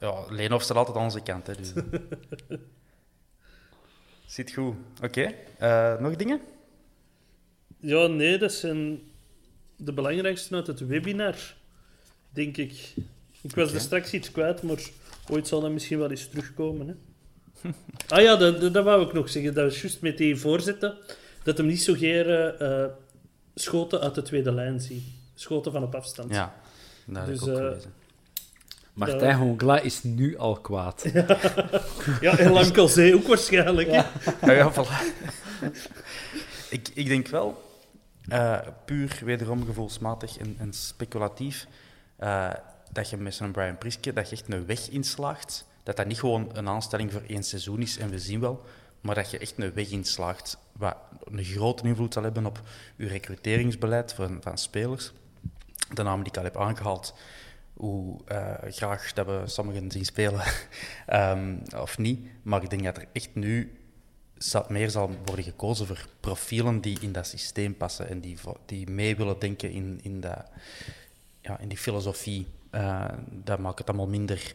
Ja, Leenhoff staat altijd aan onze kant, hè. Dus. [LAUGHS] Zit goed. Oké, okay. uh, nog dingen? Ja, nee, dat zijn de belangrijkste uit het webinar, denk ik. Ik was er straks iets kwijt, maar ooit zal dat misschien wel eens terugkomen. Hè? ah ja, dat, dat, wou ik nog zeggen. Dat was juist met die voorzitter, dat hem niet zo geer uh, schoten uit de tweede lijn ziet. Schoten van op afstand. Ja, dat dus, heb ik ook uh, Martijn Hongla is nu al kwaad. [LAUGHS] ja, en Lamkelzee ook waarschijnlijk. Ja, ja, ja voilà. ik, ik denk wel, uh, puur wederom gevoelsmatig en, en speculatief, uh, dat je met zo'n Brian Priske dat je echt een weg inslaagt. Dat dat niet gewoon een aanstelling voor één seizoen is en we zien wel, maar dat je echt een weg inslaagt wat een grote invloed zal hebben op je recruteringsbeleid van, van spelers. De namen die ik al heb aangehaald, hoe uh, graag dat we sommigen zien spelen um, [LAUGHS] of niet. Maar ik denk dat er echt nu meer zal worden gekozen voor profielen die in dat systeem passen en die, die mee willen denken in, in, dat, ja, in die filosofie. Uh, dat maakt het allemaal minder,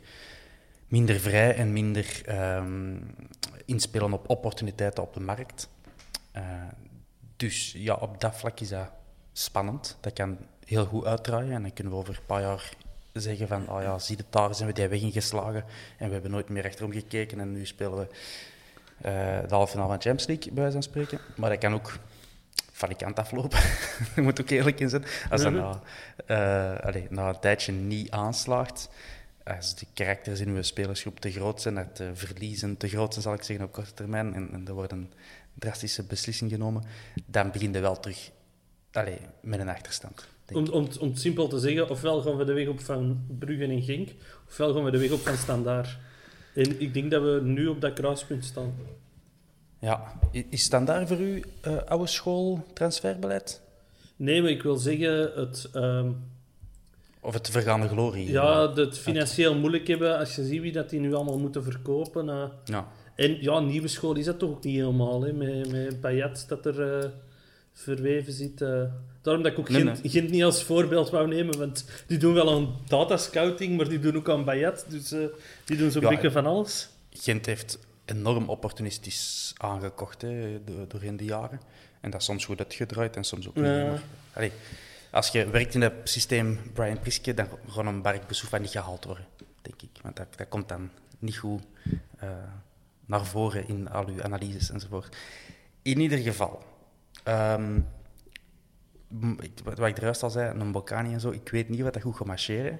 minder vrij en minder um, inspelen op opportuniteiten op de markt. Uh, dus ja, op dat vlak is dat spannend. Dat kan heel goed uitdraaien en dan kunnen we over een paar jaar zeggen van, oh ja, zie het, daar zijn we die weg ingeslagen en we hebben nooit meer achterom gekeken en nu spelen we uh, de halve finale van Champions League, bij wijze van spreken. Maar dat kan ook van die kant aflopen. [LAUGHS] Je moet ook eerlijk in zijn. Als dat na, uh, allez, na een tijdje niet aanslaagt, als de karakters in uw spelersgroep te groot zijn, dat de verliezen te groot zijn, zal ik zeggen, op korte termijn, en, en er wordt een drastische beslissing genomen, dan begint je wel terug allez, met een achterstand. Om, om, om het simpel te zeggen, ofwel gaan we de weg op van Brugge en Genk, ofwel gaan we de weg op van Standaard. En ik denk dat we nu op dat kruispunt staan. Ja, is standaard voor u uh, oude school transferbeleid? Nee, maar ik wil zeggen het... Um, of het vergaande glorie? Ja, het financieel moeilijk hebben als je ziet wie dat die nu allemaal moeten verkopen. Uh. Ja. En ja, nieuwe school is dat toch ook niet helemaal, hè? Met, met Payet dat er uh, verweven zit. eh. daarom dat ik ook Nee, Gent, nee. Gent niet als voorbeeld wou nemen, want die doen wel aan datascouting, maar die doen ook aan Bayat, dus eh, die doen zo'n Ja, beetje van alles. Gent heeft enorm opportunistisch aangekocht hè, do- doorheen de jaren. En dat is soms goed uitgedraaid en soms ook niet. Ja. Maar, allee, als je werkt in het systeem Brian Priske, dan gaat een Bark Besoufa niet gehaald worden, denk ik. Want dat, dat komt dan niet goed eh, naar voren in al uw analyses enzovoort. In ieder geval, ehm, wat wat ik er juist al zei, een Bocani en zo, ik weet niet wat dat goed gaat marcheren.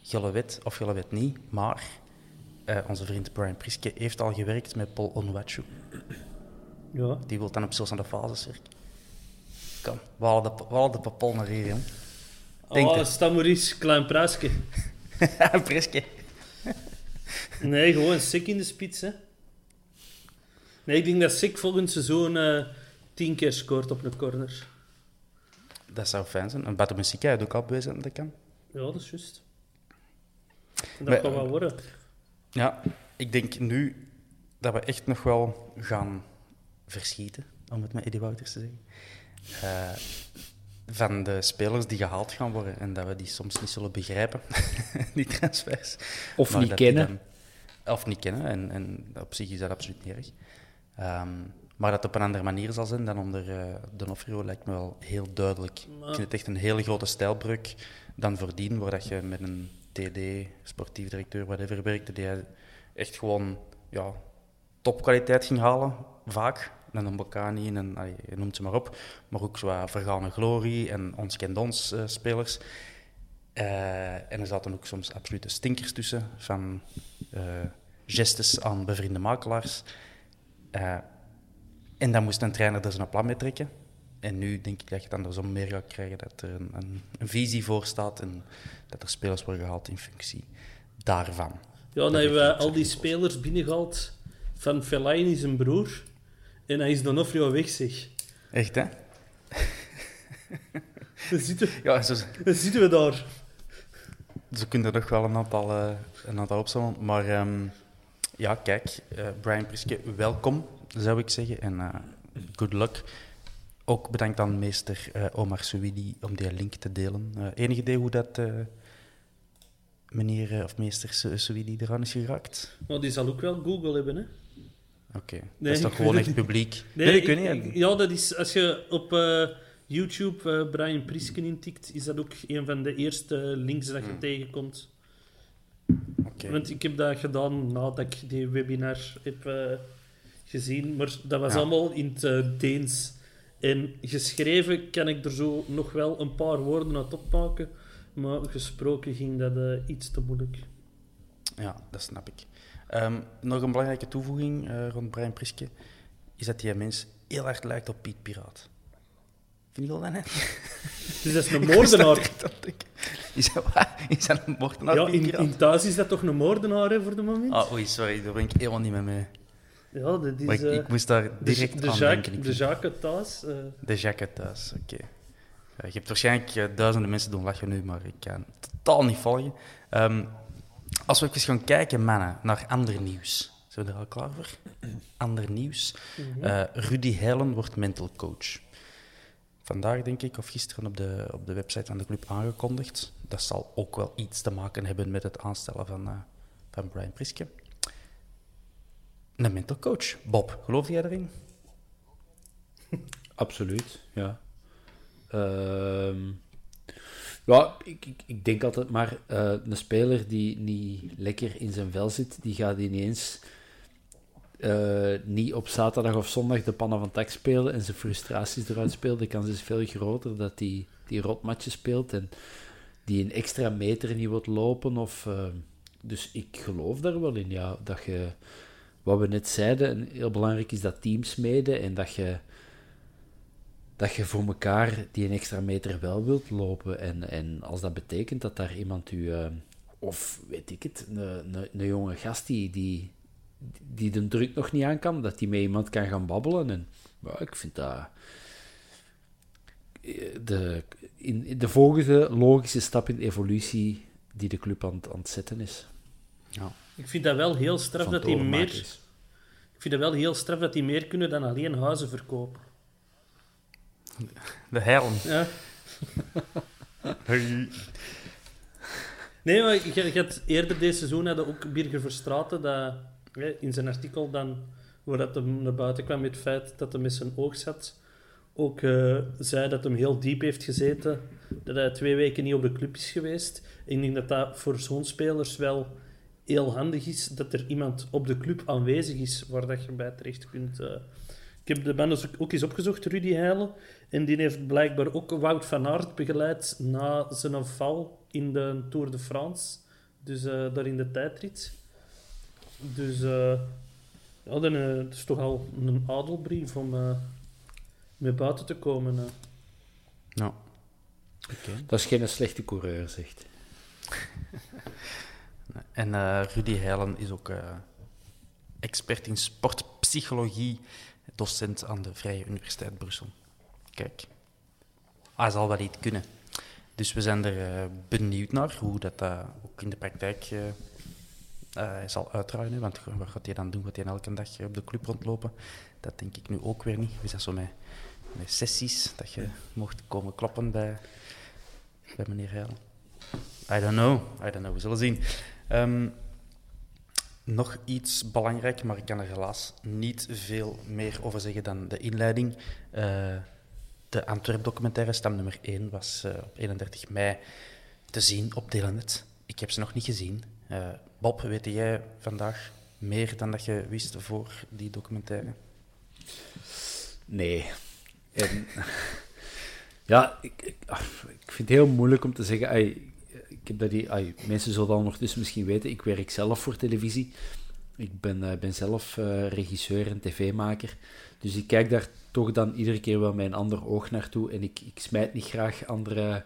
Jullie weet of jullie weet niet, maar eh, onze vriend Brian Priske heeft al gewerkt met Paul Onwachu. Ja. Die wil dan op aan de fases werken. Kom, we halen de, we halen de papol naar hier, jong. Denk Oh, het. sta Maurice, klein prijsje. [LAUGHS] Priske. Nee, gewoon Sik in de spits, hè. Nee, ik denk dat Sik volgend seizoen eh tien keer scoort op een corner. Dat zou fijn zijn. En Bato Musica heeft ook al bewezen dat dat kan. Ja, dat is juist. En dat Maar- kan wel worden. Ja, ik denk nu dat we echt nog wel gaan verschieten, om het met Eddie Wouters te zeggen. Eh, van de spelers die gehaald gaan worden en dat we die soms niet zullen begrijpen, [LAUGHS] die transfers. Of Maar niet kennen. dan- of niet kennen, en, en op zich is dat absoluut niet erg. Ehm, maar dat het op een andere manier zal zijn dan onder eh Donofrio lijkt me wel heel duidelijk. Ik vind het echt een hele grote stijlbreuk dan voordien, waar dat je met een TD, sportief directeur, whatever, werkte, die echt gewoon ja, topkwaliteit ging halen, vaak. En een Bocani, en je noemt ze maar op. Maar ook zo wat Vergane Glory en Ons Kent Ons eh, spelers. Eh, en er zaten ook soms absolute stinkers tussen, van eh, gestes aan bevriende makelaars. Eh, en dan moest een trainer er zijn plan mee trekken. En nu denk ik dat je het andersom meer gaat krijgen, dat er een, een, een visie voor staat en dat er spelers worden gehaald in functie daarvan. Ja, dan hebben we al die spelers binnengehaald van Fellaini zijn broer. En hij is Donofrio weg, zeg. Echt, hè? Dan zitten, [LAUGHS] Ja, zo, dan zitten we daar. Ze kunnen er nog wel een aantal, eh, een aantal opzommen. Maar ehm, ja, kijk, eh, Brian Priske, welkom, zou ik zeggen. En eh, good luck. Ook bedankt aan meester eh, Omar Souidi om die link te delen. Eh enig idee hoe dat eh, meneer of meester Souidi eraan is geraakt? Maar die zal ook wel Google hebben, hè? Oké, Nee, dat is toch gewoon echt publiek? Nee, ik, weet niet. Ja, dat is... Als je op YouTube Brian Prisken intikt, is dat ook een van de eerste links dat je Hmm. tegenkomt. Oké. Want ik heb dat gedaan nadat ik die webinar heb gezien. Maar dat was Ja. allemaal in het Deens. En geschreven kan ik er zo nog wel een paar woorden uit opmaken. Maar gesproken ging dat eh, iets te moeilijk. Ja, dat snap ik. Ehm, nog een belangrijke toevoeging eh, rond Brian Priske is dat die mens heel erg lijkt op Piet Piraat. Vind je dat net? [LAUGHS] Dus dat is een [LAUGHS] moordenaar. Is dat, wat? is dat een moordenaar? Ja, in, thuis is dat toch een moordenaar hè, voor de moment? Ah, oei, sorry, daar ben ik helemaal niet mee mee. Ja, dat is... Maar ik, eh, ik moest daar de, direct de aan Jacques, denken. Ik de Jacques thuis. eh, de jacket thuis, oké. Je hebt waarschijnlijk eh, duizenden mensen doen lachen nu, maar ik kan het totaal niet volgen. Ehm, als we even gaan kijken, mannen, naar ander nieuws. Zijn we er al klaar voor? Ander nieuws. mhm. Eh, Rudy Heilen wordt mental coach. Vandaag, denk ik, of gisteren op de, op de website van de club aangekondigd. Dat zal ook wel iets te maken hebben met het aanstellen van, eh, van Brian Priske. Een mental coach. Bob, geloof jij erin? [LAUGHS] Absoluut, ja. Ehm, ja, ik, ik, ik denk altijd maar, eh, een speler die niet lekker in zijn vel zit, die gaat ineens eh, niet op zaterdag of zondag de pannen van tak spelen en zijn frustraties eruit spelen. De kans is veel groter dat hij die rotmatjes speelt en die een extra meter niet wilt lopen. Of, eh, dus ik geloof daar wel in, ja, dat je, wat we net zeiden, en heel belangrijk is dat teams mede en dat je dat je voor elkaar die een extra meter wel wilt lopen. En, en als dat betekent dat daar iemand u, eh, of weet ik het, een, jonge gast die, die, die de druk nog niet aan kan, dat die met iemand kan gaan babbelen. En ik vind dat eh, de, in, de volgende logische stap in de evolutie die de club aan, aan het zetten is. Ja. Ik vind dat wel heel straf dat die overmaken meer... is. Ik vind dat wel heel straf dat die meer kunnen dan alleen huizen verkopen. De heilen. Ja. [LAUGHS] Nee, maar je, je had eerder deze seizoen hadden ook Birger Verstraeten dat hè, in zijn artikel dan, waar dat hem naar buiten kwam met het feit dat hij met zijn oog zat, ook eh, zei dat hem heel diep heeft gezeten, dat hij twee weken niet op de club is geweest. Ik denk dat dat voor zo'n spelers wel heel handig is, dat er iemand op de club aanwezig is waar dat je bij terecht kunt. eh. Ik heb de band dus ook eens opgezocht, Rudy Heijlen. En die heeft blijkbaar ook Wout van Aert begeleid na zijn val in de Tour de France. Dus eh, daar in de tijdrit. Dus eh, ja, dan, het is toch al een adelbrief om eh mee buiten te komen. Ja. Oké. Dat is geen slechte coureur, zegt. [LAUGHS] En eh, Rudy Heilen is ook eh, expert in sportpsychologie, docent aan de Vrije Universiteit Brussel. Kijk, hij zal wel iets kunnen. Dus we zijn er eh, benieuwd naar hoe dat ook in de praktijk zal uitruilen. Want wat gaat hij dan doen? Gaat hij elke dag op de club rondlopen? Dat denk ik nu ook weer niet. We zijn zo met, met sessies dat je mocht komen kloppen bij, bij meneer Heilen. I don't know. I don't know. We zullen zien. Ehm, nog iets belangrijk, maar ik kan er helaas niet veel meer over zeggen dan de inleiding. Eh, de Antwerp-documentaire, stam nummer 1, was eh, op 31 mei te zien op Telenet. Ik heb ze nog niet gezien. Eh, Bob, weet jij vandaag meer dan dat je wist voor die documentaire? Nee. En, [LAUGHS] ja, ah, ik vind het heel moeilijk om te zeggen. Ik heb dat die, ai, mensen zullen dat ondertussen misschien weten. Ik werk zelf voor televisie. Ik ben, eh, ben zelf eh, regisseur en tv-maker. Dus ik kijk daar toch dan iedere keer wel met een ander oog naartoe. En ik, ik smijt niet graag andere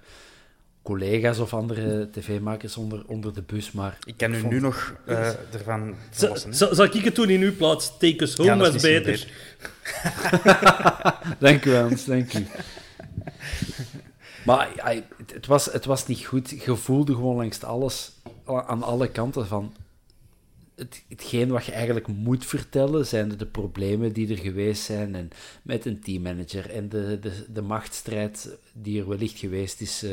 collega's of andere tv-makers onder, onder de bus. Maar Ik kan u vond- nu nog eh, ervan verlossen. Zal ik het toen in uw plaats? Take us home Ja, dat is was misschien beter. [LAUGHS] [LAUGHS] Dank u, Hans, dank u. Maar het, was, het was niet goed. Je voelde gewoon langs alles, aan alle kanten van... Het, hetgeen wat je eigenlijk moet vertellen, zijn de, problemen die er geweest zijn en met een teammanager en de, de, de machtsstrijd die er wellicht geweest is, eh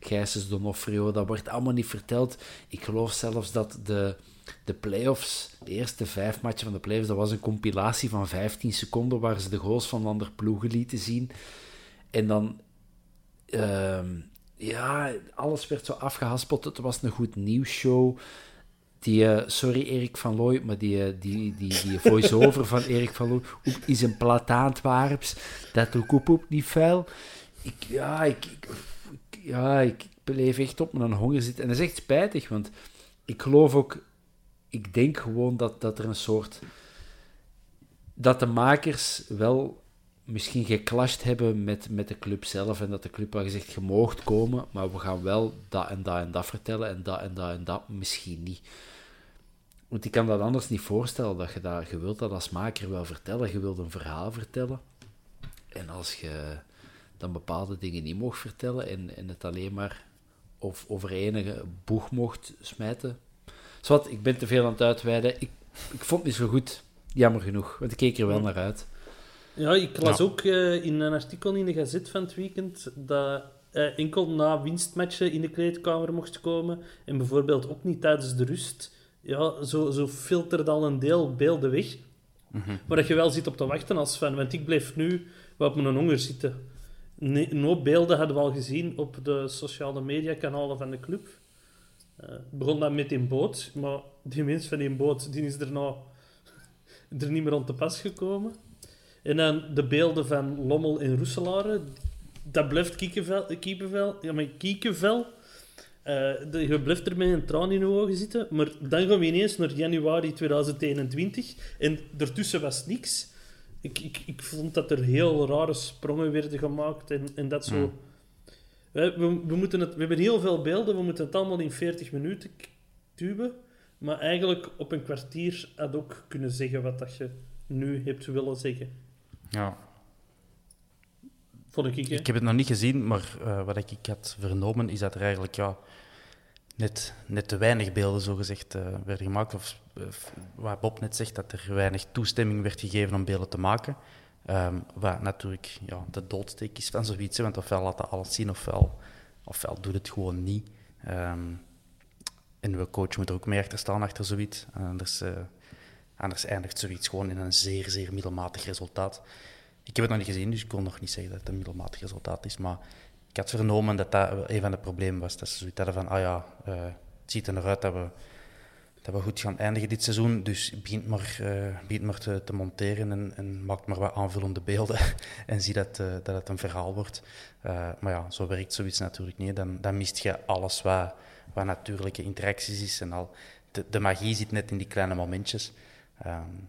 Gijsens Donofrio, dat wordt allemaal niet verteld. Ik geloof zelfs dat de, de playoffs, de eerste vijf matchen van de playoffs, dat was een compilatie van 15 seconden waar ze de goals van andere ploegen lieten zien. En dan, ehm, ja, alles werd zo afgehaspeld. Het was een goed nieuwsshow. Die, eh, sorry Erik van Looy, maar die, eh, die, die, die voice-over van Erik van Looy ook is een plat Antwerps. Dat ook op, op niet vuil. Ik, ja, ik, ik, ik- ja, ik beleef echt op mijn honger zit. En dat is echt spijtig, want ik geloof ook... Ik denk gewoon dat, dat er een soort... Dat de makers wel misschien geclashed hebben met, met de club zelf. En dat de club wel gezegd, je moogt komen, maar we gaan wel dat en dat en dat vertellen. En dat en dat en dat misschien niet. Want ik kan dat anders niet voorstellen, dat je dat... Je wilt dat als maker wel vertellen. Je wilt een verhaal vertellen. En als je dan bepaalde dingen niet mocht vertellen en, en het alleen maar of over enige boeg mocht smijten. Zwat, ik ben te veel aan het uitweiden. Ik, ik vond het niet zo goed, jammer genoeg, want ik keek er wel naar uit. Ja, ik las ook eh, in een artikel in de Gazet van het weekend dat hij enkel na winstmatchen in de kleedkamer mocht komen en bijvoorbeeld ook niet tijdens de rust. Ja, zo, zo filtert al een deel beelden weg. Maar dat je wel zit op te wachten als fan. Want ik bleef nu wel op mijn honger zitten. Een hoop beelden hadden we al gezien op de sociale mediakanalen van de club. Het begon dan met die boot, maar die mens van die boot die is er nou [LAUGHS] er niet meer aan te pas gekomen. En dan de beelden van Lommel en Roeselare. Dat blijft kiekenvel. kiekenvel ja, maar kiekenvel. Eh, de- je blijft er met een traan in je ogen zitten. Maar dan gaan we ineens naar januari 2021. En daartussen was niks. Ik, ik, ik vond dat er heel rare sprongen werden gemaakt. En, en dat zo... Hmm. We, we, we moeten het, we hebben heel veel beelden. We moeten het allemaal in 40 minuten tuben. Maar eigenlijk op een kwartier had ook kunnen zeggen wat dat je nu hebt willen zeggen. Ja. Vond ik? Ik heb het nog niet gezien, maar eh, wat ik, ik had vernomen is dat er eigenlijk ja, net, net te weinig beelden zogezegd eh werden gemaakt. Of, of waar Bob net zegt dat er weinig toestemming werd gegeven om beelden te maken. Ehm, wat natuurlijk ja, de doodsteek is van zoiets, hè, want ofwel laat dat alles zien, ofwel, ofwel doet het gewoon niet. Ehm, en we coach moet er ook mee achter staan, achter zoiets. Anders, uh, anders eindigt zoiets gewoon in een zeer, zeer middelmatig resultaat. Ik heb het nog niet gezien, dus ik kon nog niet zeggen dat het een middelmatig resultaat is. Maar ik had vernomen dat dat een van de problemen was. Dat ze zoiets hadden van, ah ja, uh, het ziet er dat we, dat we goed gaan eindigen dit seizoen. Dus begint maar, uh, maar te, te monteren en, en maakt maar wat aanvullende beelden. [LAUGHS] en zie dat, uh, dat het een verhaal wordt. maar ja, zo werkt zoiets natuurlijk niet. Dan, dan mist je alles wat, wat natuurlijke interacties is. En al. De, de magie zit net in die kleine momentjes. Um,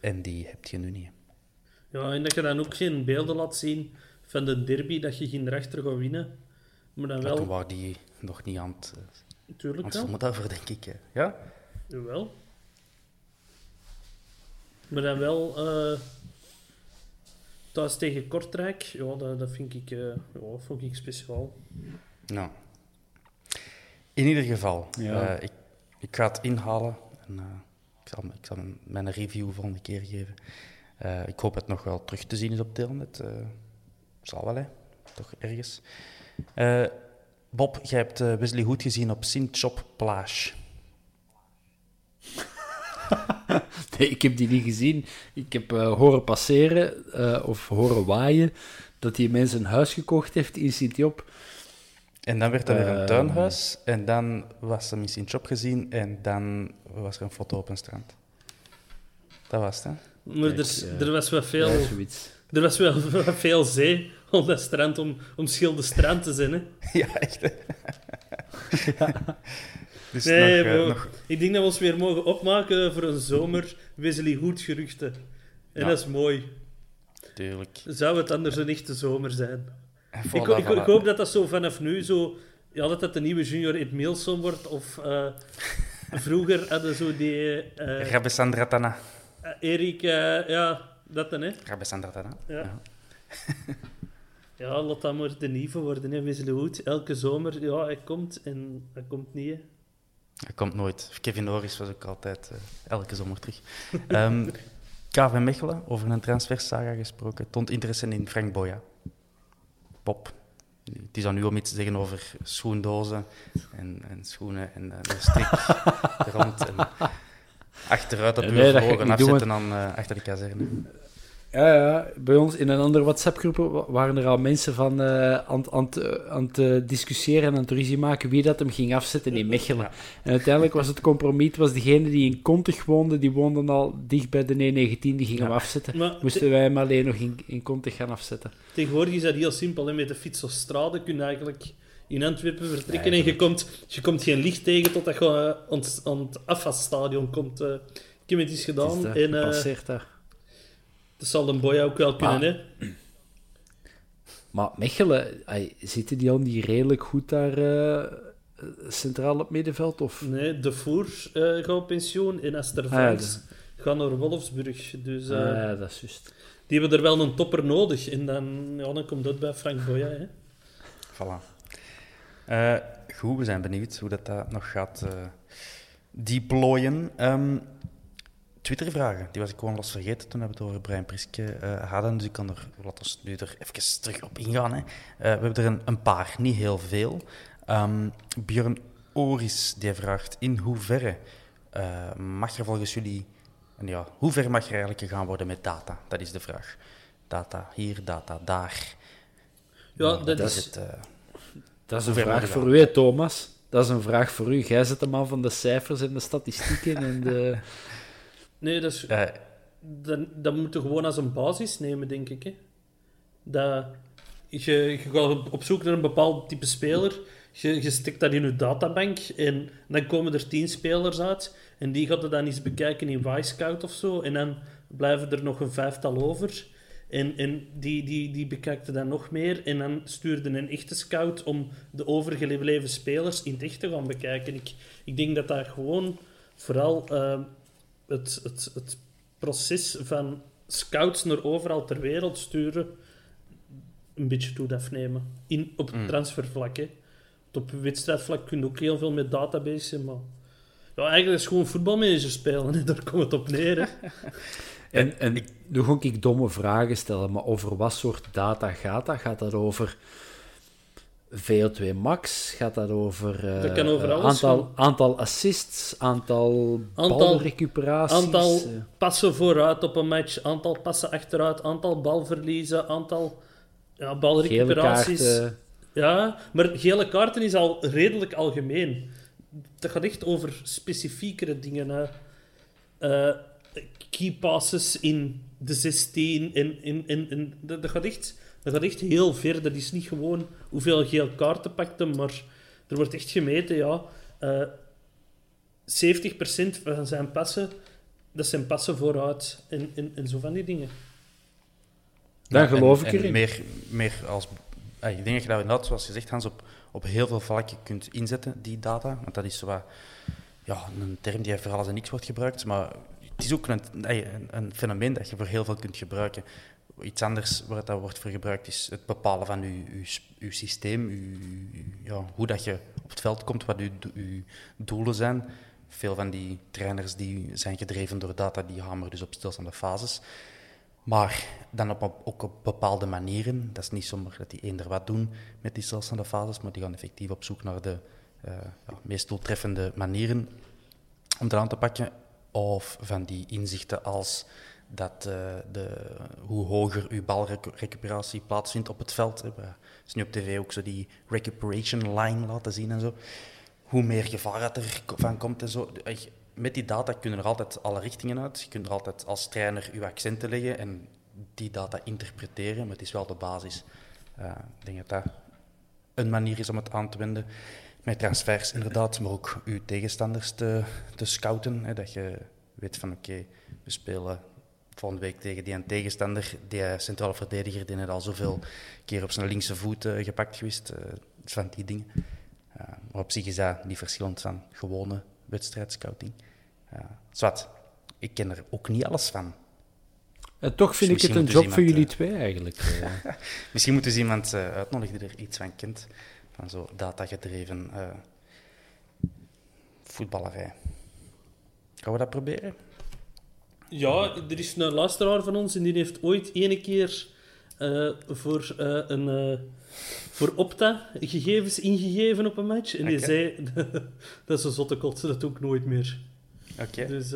en die heb je nu niet. Ja, en dat je dan ook geen beelden laat zien van de derby, dat je geen rechter gaat winnen. Maar dan wel... Toen waren die nog niet aan het... Tuurlijk wel. moet over, denk ik. Hè. Ja? Jawel. Maar dan wel... Uh, thuis tegen Kortrijk, ja, dat, dat vind ik, uh, ja, vond ik speciaal. Nou. In ieder geval, ja. uh, ik, ik ga het inhalen. En, ik, zal, ik zal mijn review volgende keer geven. Uh, ik hoop het nog wel terug te zien is op Telnet. Uh, zal wel, hè. Toch ergens. Uh, Bob, jij hebt Wesley goed gezien op Sint-Chop Plage. [LAUGHS] nee, ik heb die niet gezien. Ik heb horen passeren of horen waaien dat die mensen een huis gekocht heeft in Sint-Job. En dan werd er weer een tuinhuis. En dan was hem in Sint-Job gezien. En dan was er een foto op een strand. Dat was het, hè? Maar er, er, was wel veel... er was wel [LAUGHS] veel zee op dat strand om, om schilde strand te zijn, hè? [LAUGHS] Ja, echt, [LAUGHS] Dus nee, nog, uh, nog... ik denk dat we ons weer mogen opmaken voor een zomer Wesley Hoed geruchten. En ja. dat is mooi. Tuurlijk. Zou het anders een echte zomer zijn? Ik, ik, ik, hoop dat dat zo vanaf nu zo... Ja, dat dat de nieuwe junior in Milson wordt, of... Uh, [LAUGHS] vroeger hadden zo die... Uh, Rabbe Sandratana. Uh, Erik, uh, ja, dat dan, hè? Rabbe Sandratana. Ja. ja. [LAUGHS] ja, laat dat maar de nieuwe worden, hè, Wisselhoed. Elke zomer, ja, hij komt en hij komt niet, hè. Hij komt nooit. Kevin Norris was ook altijd elke zomer terug. [LAUGHS] um, KV Mechelen, over een transfersaga gesproken, toont interesse in Frank Boya. Pop. Het is aan u om iets te zeggen over schoendozen en, en schoenen en de strik [LAUGHS] rond. En achteruit op uw nee, verhogen afzetten dan uh, achter de kazerne. Ja, ja, bij ons in een andere WhatsApp-groep waren er al mensen van uh, aan, aan, aan het discussiëren en aan het ruzie maken wie dat hem ging afzetten in Mechelen. En uiteindelijk was het compromis, was degene die in Kontig woonde, die woonde al dicht bij de E19, die ging hem afzetten. Maar Moesten wij hem alleen nog in, in Kontig gaan afzetten. Tegenwoordig is dat heel simpel, hè. met de fiets of straden kun je eigenlijk in Antwerpen vertrekken en je komt, je komt geen licht tegen totdat je aan het afwasstadion komt. Uh, ik heb het eens gedaan. Het is en, uh, daar. Dat zal een boy ook wel kunnen, maar, hè? [CLEARS THROAT] Maar Mechelen, zitten die al niet redelijk goed daar uh, centraal op middenveld? Of? Nee, De Voer uh, gaat op pensioen en Esther Franks ah, ja, gaan naar Wolfsburg. Dus, uh, ah, ja, dat is juist. Die hebben er wel een topper nodig. En dan, ja, dan komt dat bij Frank Boya. Hè? Voilà. goed, we zijn benieuwd hoe dat, dat nog gaat deployen. Um, Twitter-vragen. Die was ik gewoon los vergeten toen we het over Brian Priske uh, hadden. Dus ik kan er, laten we nu er even terug op ingaan. Hè. Uh, we hebben er een, een, paar, niet heel veel. Um, Björn Oris die vraagt: in hoeverre uh, mag er volgens jullie. En ja, hoe ver mag er eigenlijk gegaan worden met data? Dat is de vraag. Data hier, data daar. Ja, dat, is, het, dat is een vraag voor u, Thomas. Dat is een vraag voor u. Jij zit de man van de cijfers en de statistieken en de. [LAUGHS] Nee, dat is... Uh, dat, dat moet je gewoon als een basis nemen, denk ik. Hè. Dat, je, je gaat op zoek naar een bepaald type speler. Je, je stikt dat in je databank en dan komen er tien spelers uit. En die gaat je dan eens bekijken in Y-Scout of zo. En dan blijven er nog een vijftal over. En, en die, die, die bekijkte dan nog meer. En dan stuurde een echte scout om de overgebleven spelers in het echt te gaan bekijken. Ik, ik denk dat dat gewoon vooral uh, het, het, het proces van scouts naar overal ter wereld sturen een beetje toe afnemen. In, op mm. transfervlak. Hè. Op wedstrijdvlak kun je ook heel veel met databases, maar ja, eigenlijk is gewoon voetbalmanager spelen. [LAUGHS] Hè. Daar komt het op neer. Hè. [LAUGHS] En, en nu ga ik domme vragen stellen, maar over wat soort data gaat dat? Gaat dat over VO2 max? Gaat dat over, Dat kan over eh, alles aantal, gaan. aantal assists, aantal, Aantal- balrecuperaties? Aantal eh, passen vooruit op een match, aantal passen achteruit, aantal balverliezen, aantal ja, balrecuperaties. Ja, maar gele kaarten is al redelijk algemeen. Dat gaat echt over specifiekere dingen. Hè. Eh, key passes in de 16. In, in, in, in, dat, dat gaat echt, dat gaat echt heel ver. Dat is niet gewoon hoeveel gele kaarten pakt hem, maar er wordt echt gemeten, ja. eh 70% van zijn passen, dat zijn passen vooruit. En, en, en zo van die dingen. Dan Ja, geloof en- ik erin. Meer, meer als... ah, Ik denk dat je dat inderdaad, zoals je zegt, Hans, op, op heel veel vlakken kunt inzetten, die data. Want dat is zo wat, ja, een term die voor alles en niks wordt gebruikt. Maar het is ook een, een, een fenomeen dat je voor heel veel kunt gebruiken. Iets anders waar dat wordt voor gebruikt is het bepalen van s- je systeem, ja, hoe dat je op het veld komt, wat do- je doelen zijn. Veel van die trainers die zijn gedreven door data, die hameren dus op stilstaande fases. Maar dan op, op- ook op bepaalde manieren. Dat is niet zomaar dat die eender wat doen met die stilstaande fases, maar die gaan effectief op zoek naar de eh, ja, meest doeltreffende manieren om eraan te pakken. Of van die inzichten als dat eh, de, hoe hoger uw balrecuperatie plaatsvindt op het veld. Hè. Zien nu op tv ook zo die recuperation line laten zien en zo. Hoe meer gevaar dat er van komt en zo. Met die data kunnen er altijd alle richtingen uit. Je kunt er altijd als trainer uw accenten leggen en die data interpreteren, maar het is wel de basis. Eh, ik denk dat dat een manier is om het aan te wenden. Met transfers inderdaad, maar ook uw tegenstanders te, te scouten. Hè, dat je weet van oké, we spelen volgende week tegen die een tegenstander. Die eh, centrale verdediger die net al zoveel keer op zijn linkse voet eh, gepakt geweest. eh, van die dingen. Maar op zich is dat niet verschillend van gewone wedstrijdscouting. Uh, zwart, ik ken er ook niet alles van. En toch vind Dus ik het een job voor jullie twee eigenlijk. [LAUGHS] Misschien moeten ze iemand uitnodigen die er iets van kent. Van zo datagedreven voetballerij. Gaan we dat proberen? Ja, er is een luisteraar van ons en die heeft ooit ene keer eh, voor, eh, een, eh, voor Opta gegevens ingegeven op een match. En die zei, [LAUGHS] dat is een zotte kot, dat doe ik nooit meer. Oké. Dus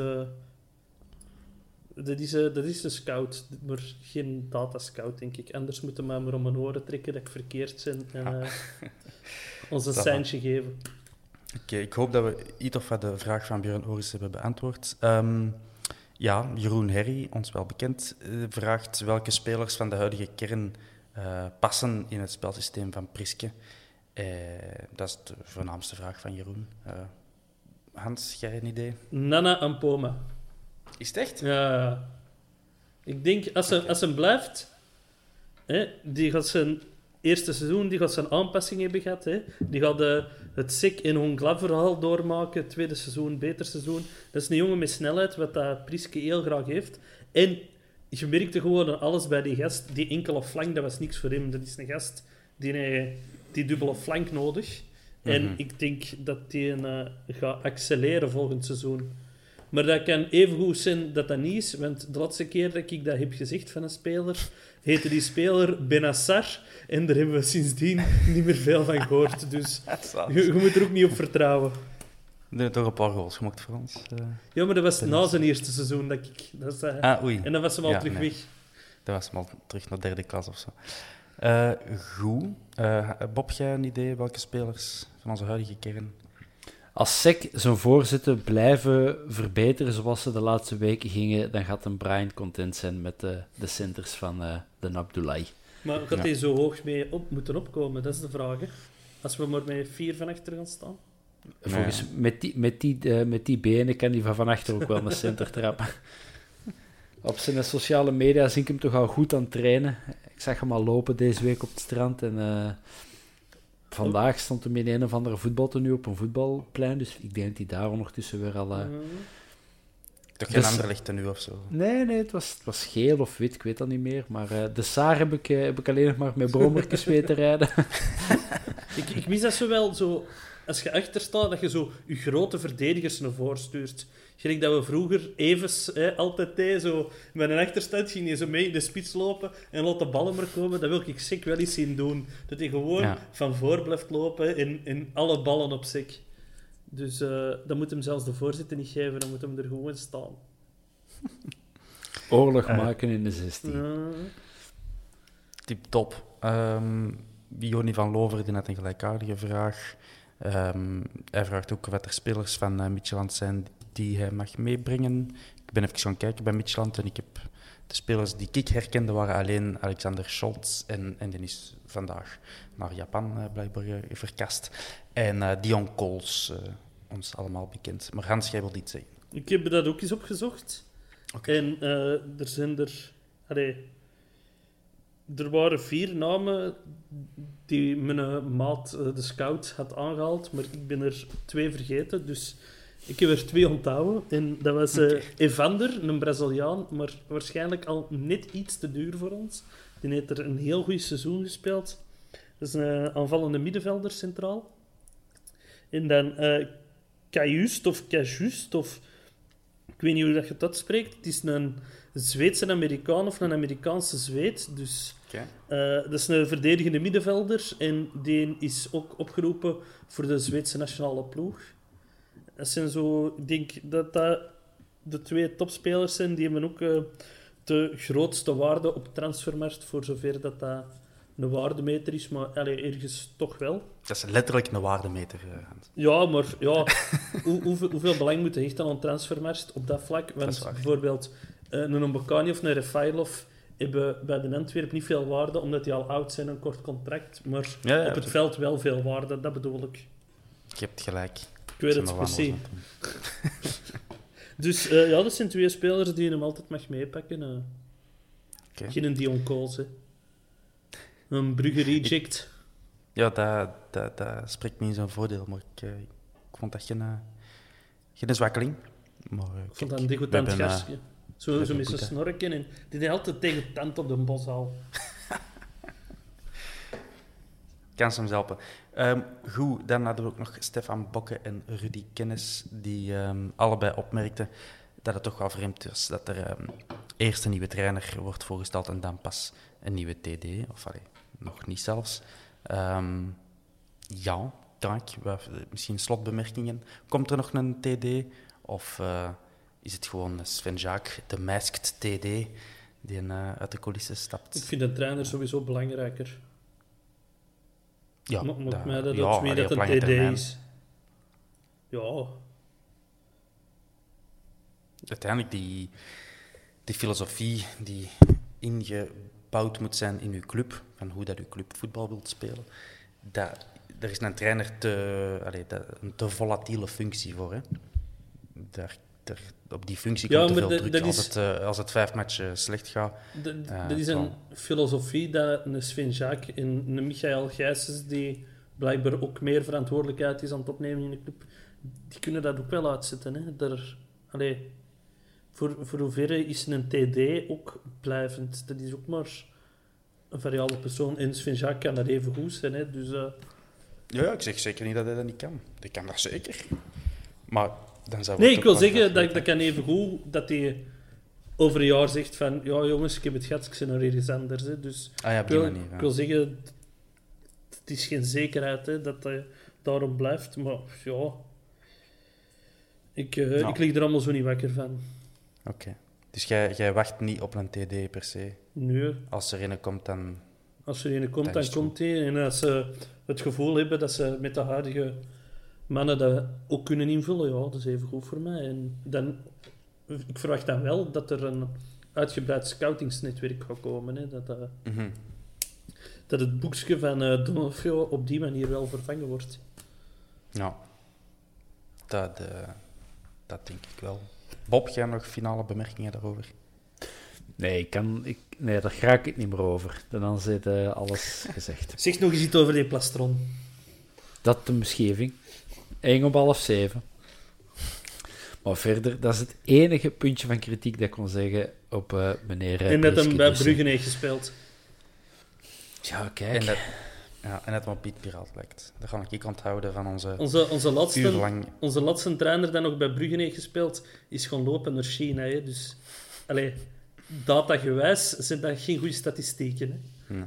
dat, is, dat is een scout, maar geen datascout, denk ik. Anders moeten we maar om mijn oren trekken dat ik verkeerd ben en eh, ons een [LAUGHS] seintje geven. Oké, ik hoop dat we iets of wat de vraag van Björn Oris hebben beantwoord. Ehm, ja, Jeroen Herry, ons wel bekend, eh, vraagt welke spelers van de huidige kern eh, passen in het spelsysteem van Priske. Eh, dat is de voornaamste vraag van Jeroen. Hans, jij een idee? Nana Ampoma. Is het echt? Ja. Ik denk, als hij, als hij blijft, hè, die gaat zijn eerste seizoen die gaat zijn aanpassing hebben gehad. Hè. Die gaat eh, het SIck en Hongla verhaal doormaken. Tweede seizoen, beter seizoen. Dat is een jongen met snelheid, wat dat Priske heel graag heeft. En je merkte gewoon aan alles bij die gast. Die enkele flank, dat was niks voor hem. Dat is een gast die eh, die dubbele flank nodig. En Mhm. ik denk dat die een, eh, gaat accelereren volgend seizoen. Maar dat kan even goed zijn dat dat niet is, want de laatste keer dat ik dat heb gezegd van een speler, heette die speler Benassar. En daar hebben we sindsdien niet meer veel van gehoord. Dus [LAUGHS] je, je moet er ook niet op vertrouwen. Nee, toch een paar goals gemaakt voor ons. eh. Ja, maar dat was na zijn eerste seizoen dat ik... Dat eh, Ah, oei. en dan was hem al Ja, terug nee. weg. Dat was hem al terug naar derde klas of zo. Eh, goed. Eh, Bob, jij een idee welke spelers van onze huidige kern? Als SEC zijn voorzitten blijven verbeteren zoals ze de laatste weken gingen, dan gaat een Brian content zijn met de, de centers van eh, de Abdullahi. Maar gaat Ja. hij zo hoog mee op, moeten opkomen? Dat is de vraag. Hè? Als we maar met vier van achter gaan staan. Volgens, met, die, met, die, eh, met die benen kan hij van van achter ook wel een center trappen. [LAUGHS] Op zijn sociale media zie ik hem toch al goed aan het trainen. Ik zag hem al lopen deze week op het strand. En eh, vandaag stond hij in een of andere voetbaltenu op een voetbalplein. Dus ik denk dat hij daar ondertussen weer al... eh, Mhm. Toch geen Dus- ander licht nu of zo? Nee, nee, het was, het was geel of wit, ik weet dat niet meer. Maar eh, de Saar heb ik, eh, heb ik alleen nog maar met brommertjes [LAUGHS] weten rijden. [LAUGHS] Ik, ik mis dat zo wel, zo als je achter staat, dat je zo je grote verdedigers naar voren stuurt. Gelijk dat we vroeger hè, altijd deden, zo met een achterstand ging je zo mee in de spits lopen en laat de ballen maar komen. Dat wil ik zeker wel eens zien doen. Dat hij gewoon Ja. van voor blijft lopen en, en alle ballen op zich. Dus eh dan moet hem zelfs de voorzitter niet geven, dan moet hem er gewoon staan. [LAUGHS] Oorlog Eh. maken in de 16. Ja. Tip top. Ehm Joni van Lover die had een gelijkaardige vraag. Ehm, hij vraagt ook wat er spelers van uh, Midtjylland zijn die hij mag meebrengen. Ik ben even gaan kijken bij Midtjylland en ik heb de spelers die ik herkende waren alleen Alexander Scholz en, en die is vandaag naar Japan eh, blijkbaar verkast. En eh, Dion Kools, eh, ons allemaal bekend. Maar Hans, jij wil iets zeggen. Ik heb dat ook eens opgezocht. En eh, er zijn er... Allee, er waren vier namen die mijn eh, maat, eh, de scout, had aangehaald. Maar ik ben er twee vergeten. Dus ik heb er twee onthouden. En dat was Evander, een Braziliaan. Maar waarschijnlijk al net iets te duur voor ons. Die heeft er een heel goed seizoen gespeeld. Dat is een aanvallende middenvelder centraal. En dan Cajust of Cajust of... Ik weet niet hoe dat je dat spreekt. Het is een Zweedse Amerikaan of een Amerikaanse Zweed. Dus eh, dat is een verdedigende middenvelder. En die is ook opgeroepen voor de Zweedse nationale ploeg. Dat zijn zo... Ik denk dat dat de twee topspelers zijn. Die hebben ook eh, de grootste waarde op transfermarkt. Voor zover dat dat een waardemeter is. Maar allee, ergens toch wel. Dat is letterlijk een waardemeter, Hans. Ja, maar ja, [LAUGHS] hoe, hoeveel, hoeveel belang moet je hechten aan een transfermarkt op dat vlak? Want bijvoorbeeld eh, een Mbokani of een Refailov hebben bij de Antwerp niet veel waarde, omdat die al oud zijn, een kort contract. Maar Ja, ja, op het veld wel veel waarde, dat bedoel ik. Je hebt gelijk. Ik weet het precies. [LAUGHS] [LAUGHS] Dus eh, ja, dat zijn twee spelers die je hem altijd mag meepakken. eh. Oké. Geen Dion. Een Brugge reject. Ja, dat, dat, dat spreekt me in zijn voordeel, maar ik, eh, ik vond dat geen, eh, geen zwakkeling. Maar, eh, Ik vond dat een degoutant gastje. Zo, zo met zijn snorken. En die deed altijd tegen tand op de boshal. [LAUGHS] kan soms helpen. Ehm, goed, dan hadden we ook nog Stefan Bokke en Rudy Kennis, die ehm, allebei opmerkten dat het toch wel vreemd is dat er ehm, eerst een nieuwe trainer wordt voorgesteld en dan pas een nieuwe TD, of allee, nog niet zelfs. Ehm, ja. Wat- Misschien slotbemerkingen. Komt er nog een TD? Of eh, is het gewoon Sven Jaak, de masked TD, die eh, uit de coulissen stapt? Ik vind een trainer sowieso belangrijker. Ja, dat- mij dat ja, ook mee allee, dat een TD termijn. is. Ja, uiteindelijk die, die filosofie die ingebouwd moet zijn in uw club, van hoe dat uw club voetbal wilt spelen, dat, er is een trainer te, allee, dat, een te volatiele functie voor. Hè. Daar, daar, op die functie Ja, komt te veel druk. als, is- het, eh, als het vijf matchen slecht gaat. dat is het een filosofie dat een Sven Jaak en een Michael Gijsens, die blijkbaar ook meer verantwoordelijkheid is aan het opnemen in de club, die kunnen dat ook wel uitzetten. Hè. Daar, allee, voor, voor hoeverre is een TD ook blijvend? Dat is ook maar een variabele persoon. Jaak kan dat even goed zijn. Hè. Dus, eh, Ja, ik zeg zeker niet dat hij dat niet kan. Die kan dat zeker. Maar dan zou Nee, ik wil zeggen dat dat kan even goed dat hij over een jaar zegt van ja jongens, ik heb het gehad, ik ben naar ergens anders. Hè. Dus Ah ja, op ik wil, manier. ja. ik wil zeggen, het is geen zekerheid hè, dat hij daarom blijft, maar ja, ik, eh, Ja. ik lig er allemaal zo niet wakker van. Oké. Dus jij, jij wacht niet op een TD per se. Nu, Als er een komt, dan... als er een komt, dan komt hij. En als ze het gevoel hebben dat ze met de huidige mannen dat ook kunnen invullen, ja, dat is even goed voor mij. En dan, ik verwacht dan wel dat er een uitgebreid scoutingsnetwerk gaat komen. Hè, dat, eh, Mhm. dat het boekje van eh Donofrio op die manier wel vervangen wordt. Ja, dat, eh, dat denk ik wel. Bob, jij nog finale bemerkingen daarover? Nee, ik kan, ik, nee, daar raak ik niet meer over. Dan zit eh, alles gezegd. [LAUGHS] Zeg nog eens iets over die plastron. Dat de bescheving. 1 op half 7. Maar verder, dat is het enige puntje van kritiek dat ik kon zeggen op eh, meneer eh, en dat hem bij Bruggen heeft gespeeld. Ja, kijk. En dat, Ja, en het wat Piet Piraat lijkt. Dat ga ik onthouden van onze Onze, onze, laatste, uurlang... onze laatste trainer die nog bij Brugge heeft gespeeld, is gewoon lopen naar China. Hè. Dus, allee, datagewijs zijn dat geen goede statistieken. Hè. Nee.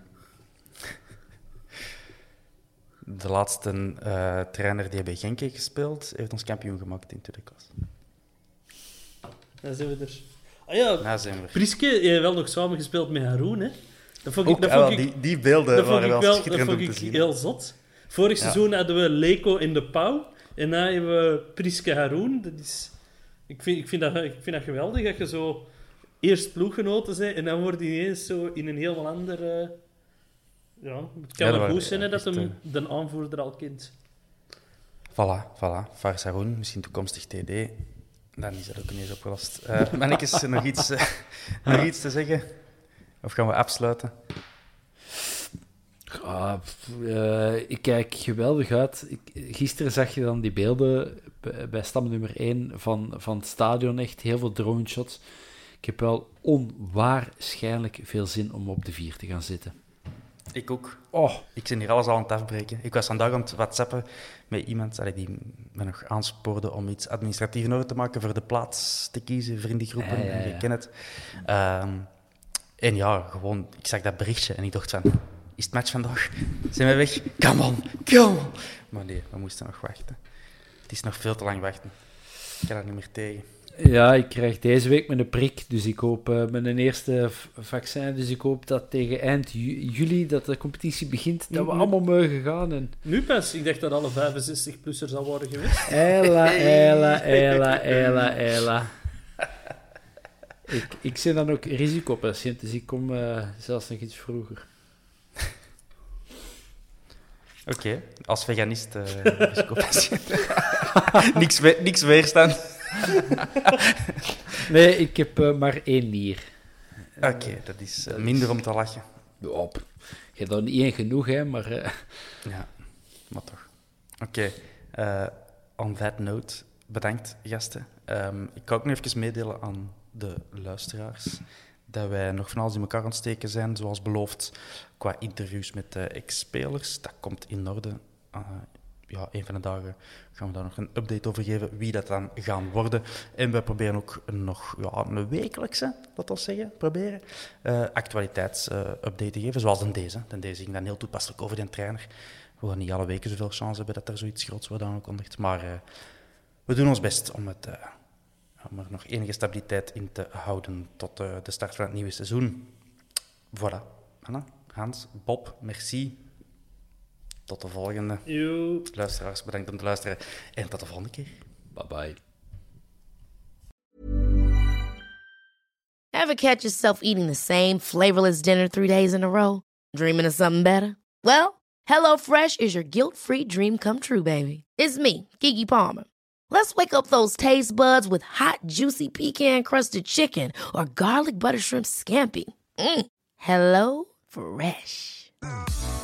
De laatste eh, trainer die bij Genk heeft gespeeld, heeft ons kampioen gemaakt in tweede klas. Dan zijn we er. Ah ja, Daar zijn we. Priske heeft wel nog samengespeeld met Haroon. Hè. Dat vond ik, Ook, dat ah, vond wel, ik, die, die beelden dat waren wel wel dat schitterend vond ik zien. heel zot. Vorig Ja. seizoen hadden we Leko in de pauw. En nu hebben we Priske Haroon. Dat is, ik, vind, ik, vind dat, ik vind dat geweldig dat je zo eerst ploeggenoten bent en dan word je ineens zo in een heel ander. eh, ja, het kan Ja, dat wel goed zijn ja, dat hem de aanvoerder al kent. Voilà, voilà. Faris Haroun, misschien toekomstig TD. Dan is dat ook ineens opgelost. Eh mannetjes, [LAUGHS] nog iets, eh, nog iets te zeggen? Of gaan we afsluiten? Ah, eh, ik kijk geweldig uit. Ik, gisteren zag je dan die beelden bij, bij stam nummer 1 van, van het stadion. Echt heel veel drone shots. Ik heb wel onwaarschijnlijk veel zin om op de vier te gaan zitten. Ik ook. Oh, Ik ben hier alles al aan het afbreken. Ik was vandaag aan het whatsappen met iemand allee, die me nog aanspoorde om iets administratief in orde te maken voor de plaats te kiezen, vriendengroepen, Ja, ja, ja. je kent het. Ehm, en ja, gewoon, ik zag dat berichtje en ik dacht van, is het match vandaag? Zijn we weg? Come on, come on. Maar nee, we moesten nog wachten. Het is nog veel te lang wachten. Ik kan er niet meer tegen. Ja, ik krijg deze week mijn prik. Dus ik hoop eh, mijn eerste vaccin. Dus ik hoop dat tegen eind ju- juli, dat de competitie begint, dat we allemaal mogen gaan. En... Nu pas, ik dacht dat alle 65-plussers al worden geweest. Ella, [LAUGHS] ella, ella, ella, ella. Ik, ik ben dan ook risicopatiënt, dus ik kom eh, zelfs nog iets vroeger. Oké, als veganist eh risicopatiënt. [LAUGHS] niks, we- niks weerstand. [LAUGHS] Nee, ik heb eh, maar één nier. Oké, dat is eh, minder om te lachen. Ja, pff, je hebt dan niet één genoeg, hè, maar... eh, Ja, maar toch. Oké, eh, on that note, bedankt gasten. Ehm, ik kan ook nog even meedelen aan de luisteraars dat wij nog van alles in elkaar aan het steken zijn, zoals beloofd, qua interviews met de ex-spelers. Dat komt in orde. Eh, ja, een van de dagen gaan we daar nog een update over geven, wie dat dan gaan worden. En we proberen ook nog ja, een wekelijkse, dat we zeggen, proberen, eh actualiteitsupdate te geven, zoals dan deze. Dan deze ging dan heel toepasselijk over de trainer. We gaan niet alle weken zoveel chance hebben dat er zoiets groots wordt aangekondigd, maar eh, we doen ons best om, het, eh, om er nog enige stabiliteit in te houden tot de start van het nieuwe seizoen. Voilà. Anna, Hans, Bob, merci. Tot de volgende. Yo. Luisteraars, bedankt om te luisteren. En tot de volgende keer. Bye bye. Ever catch yourself eating the same flavorless dinner three days in a row? Dreaming of something better? Well, HelloFresh is your guilt free dream come true, baby. It's me, Kiki Palmer. Let's wake up those taste buds with hot, juicy pecan crusted chicken or garlic butter shrimp scampi. Mm. Hello Fresh.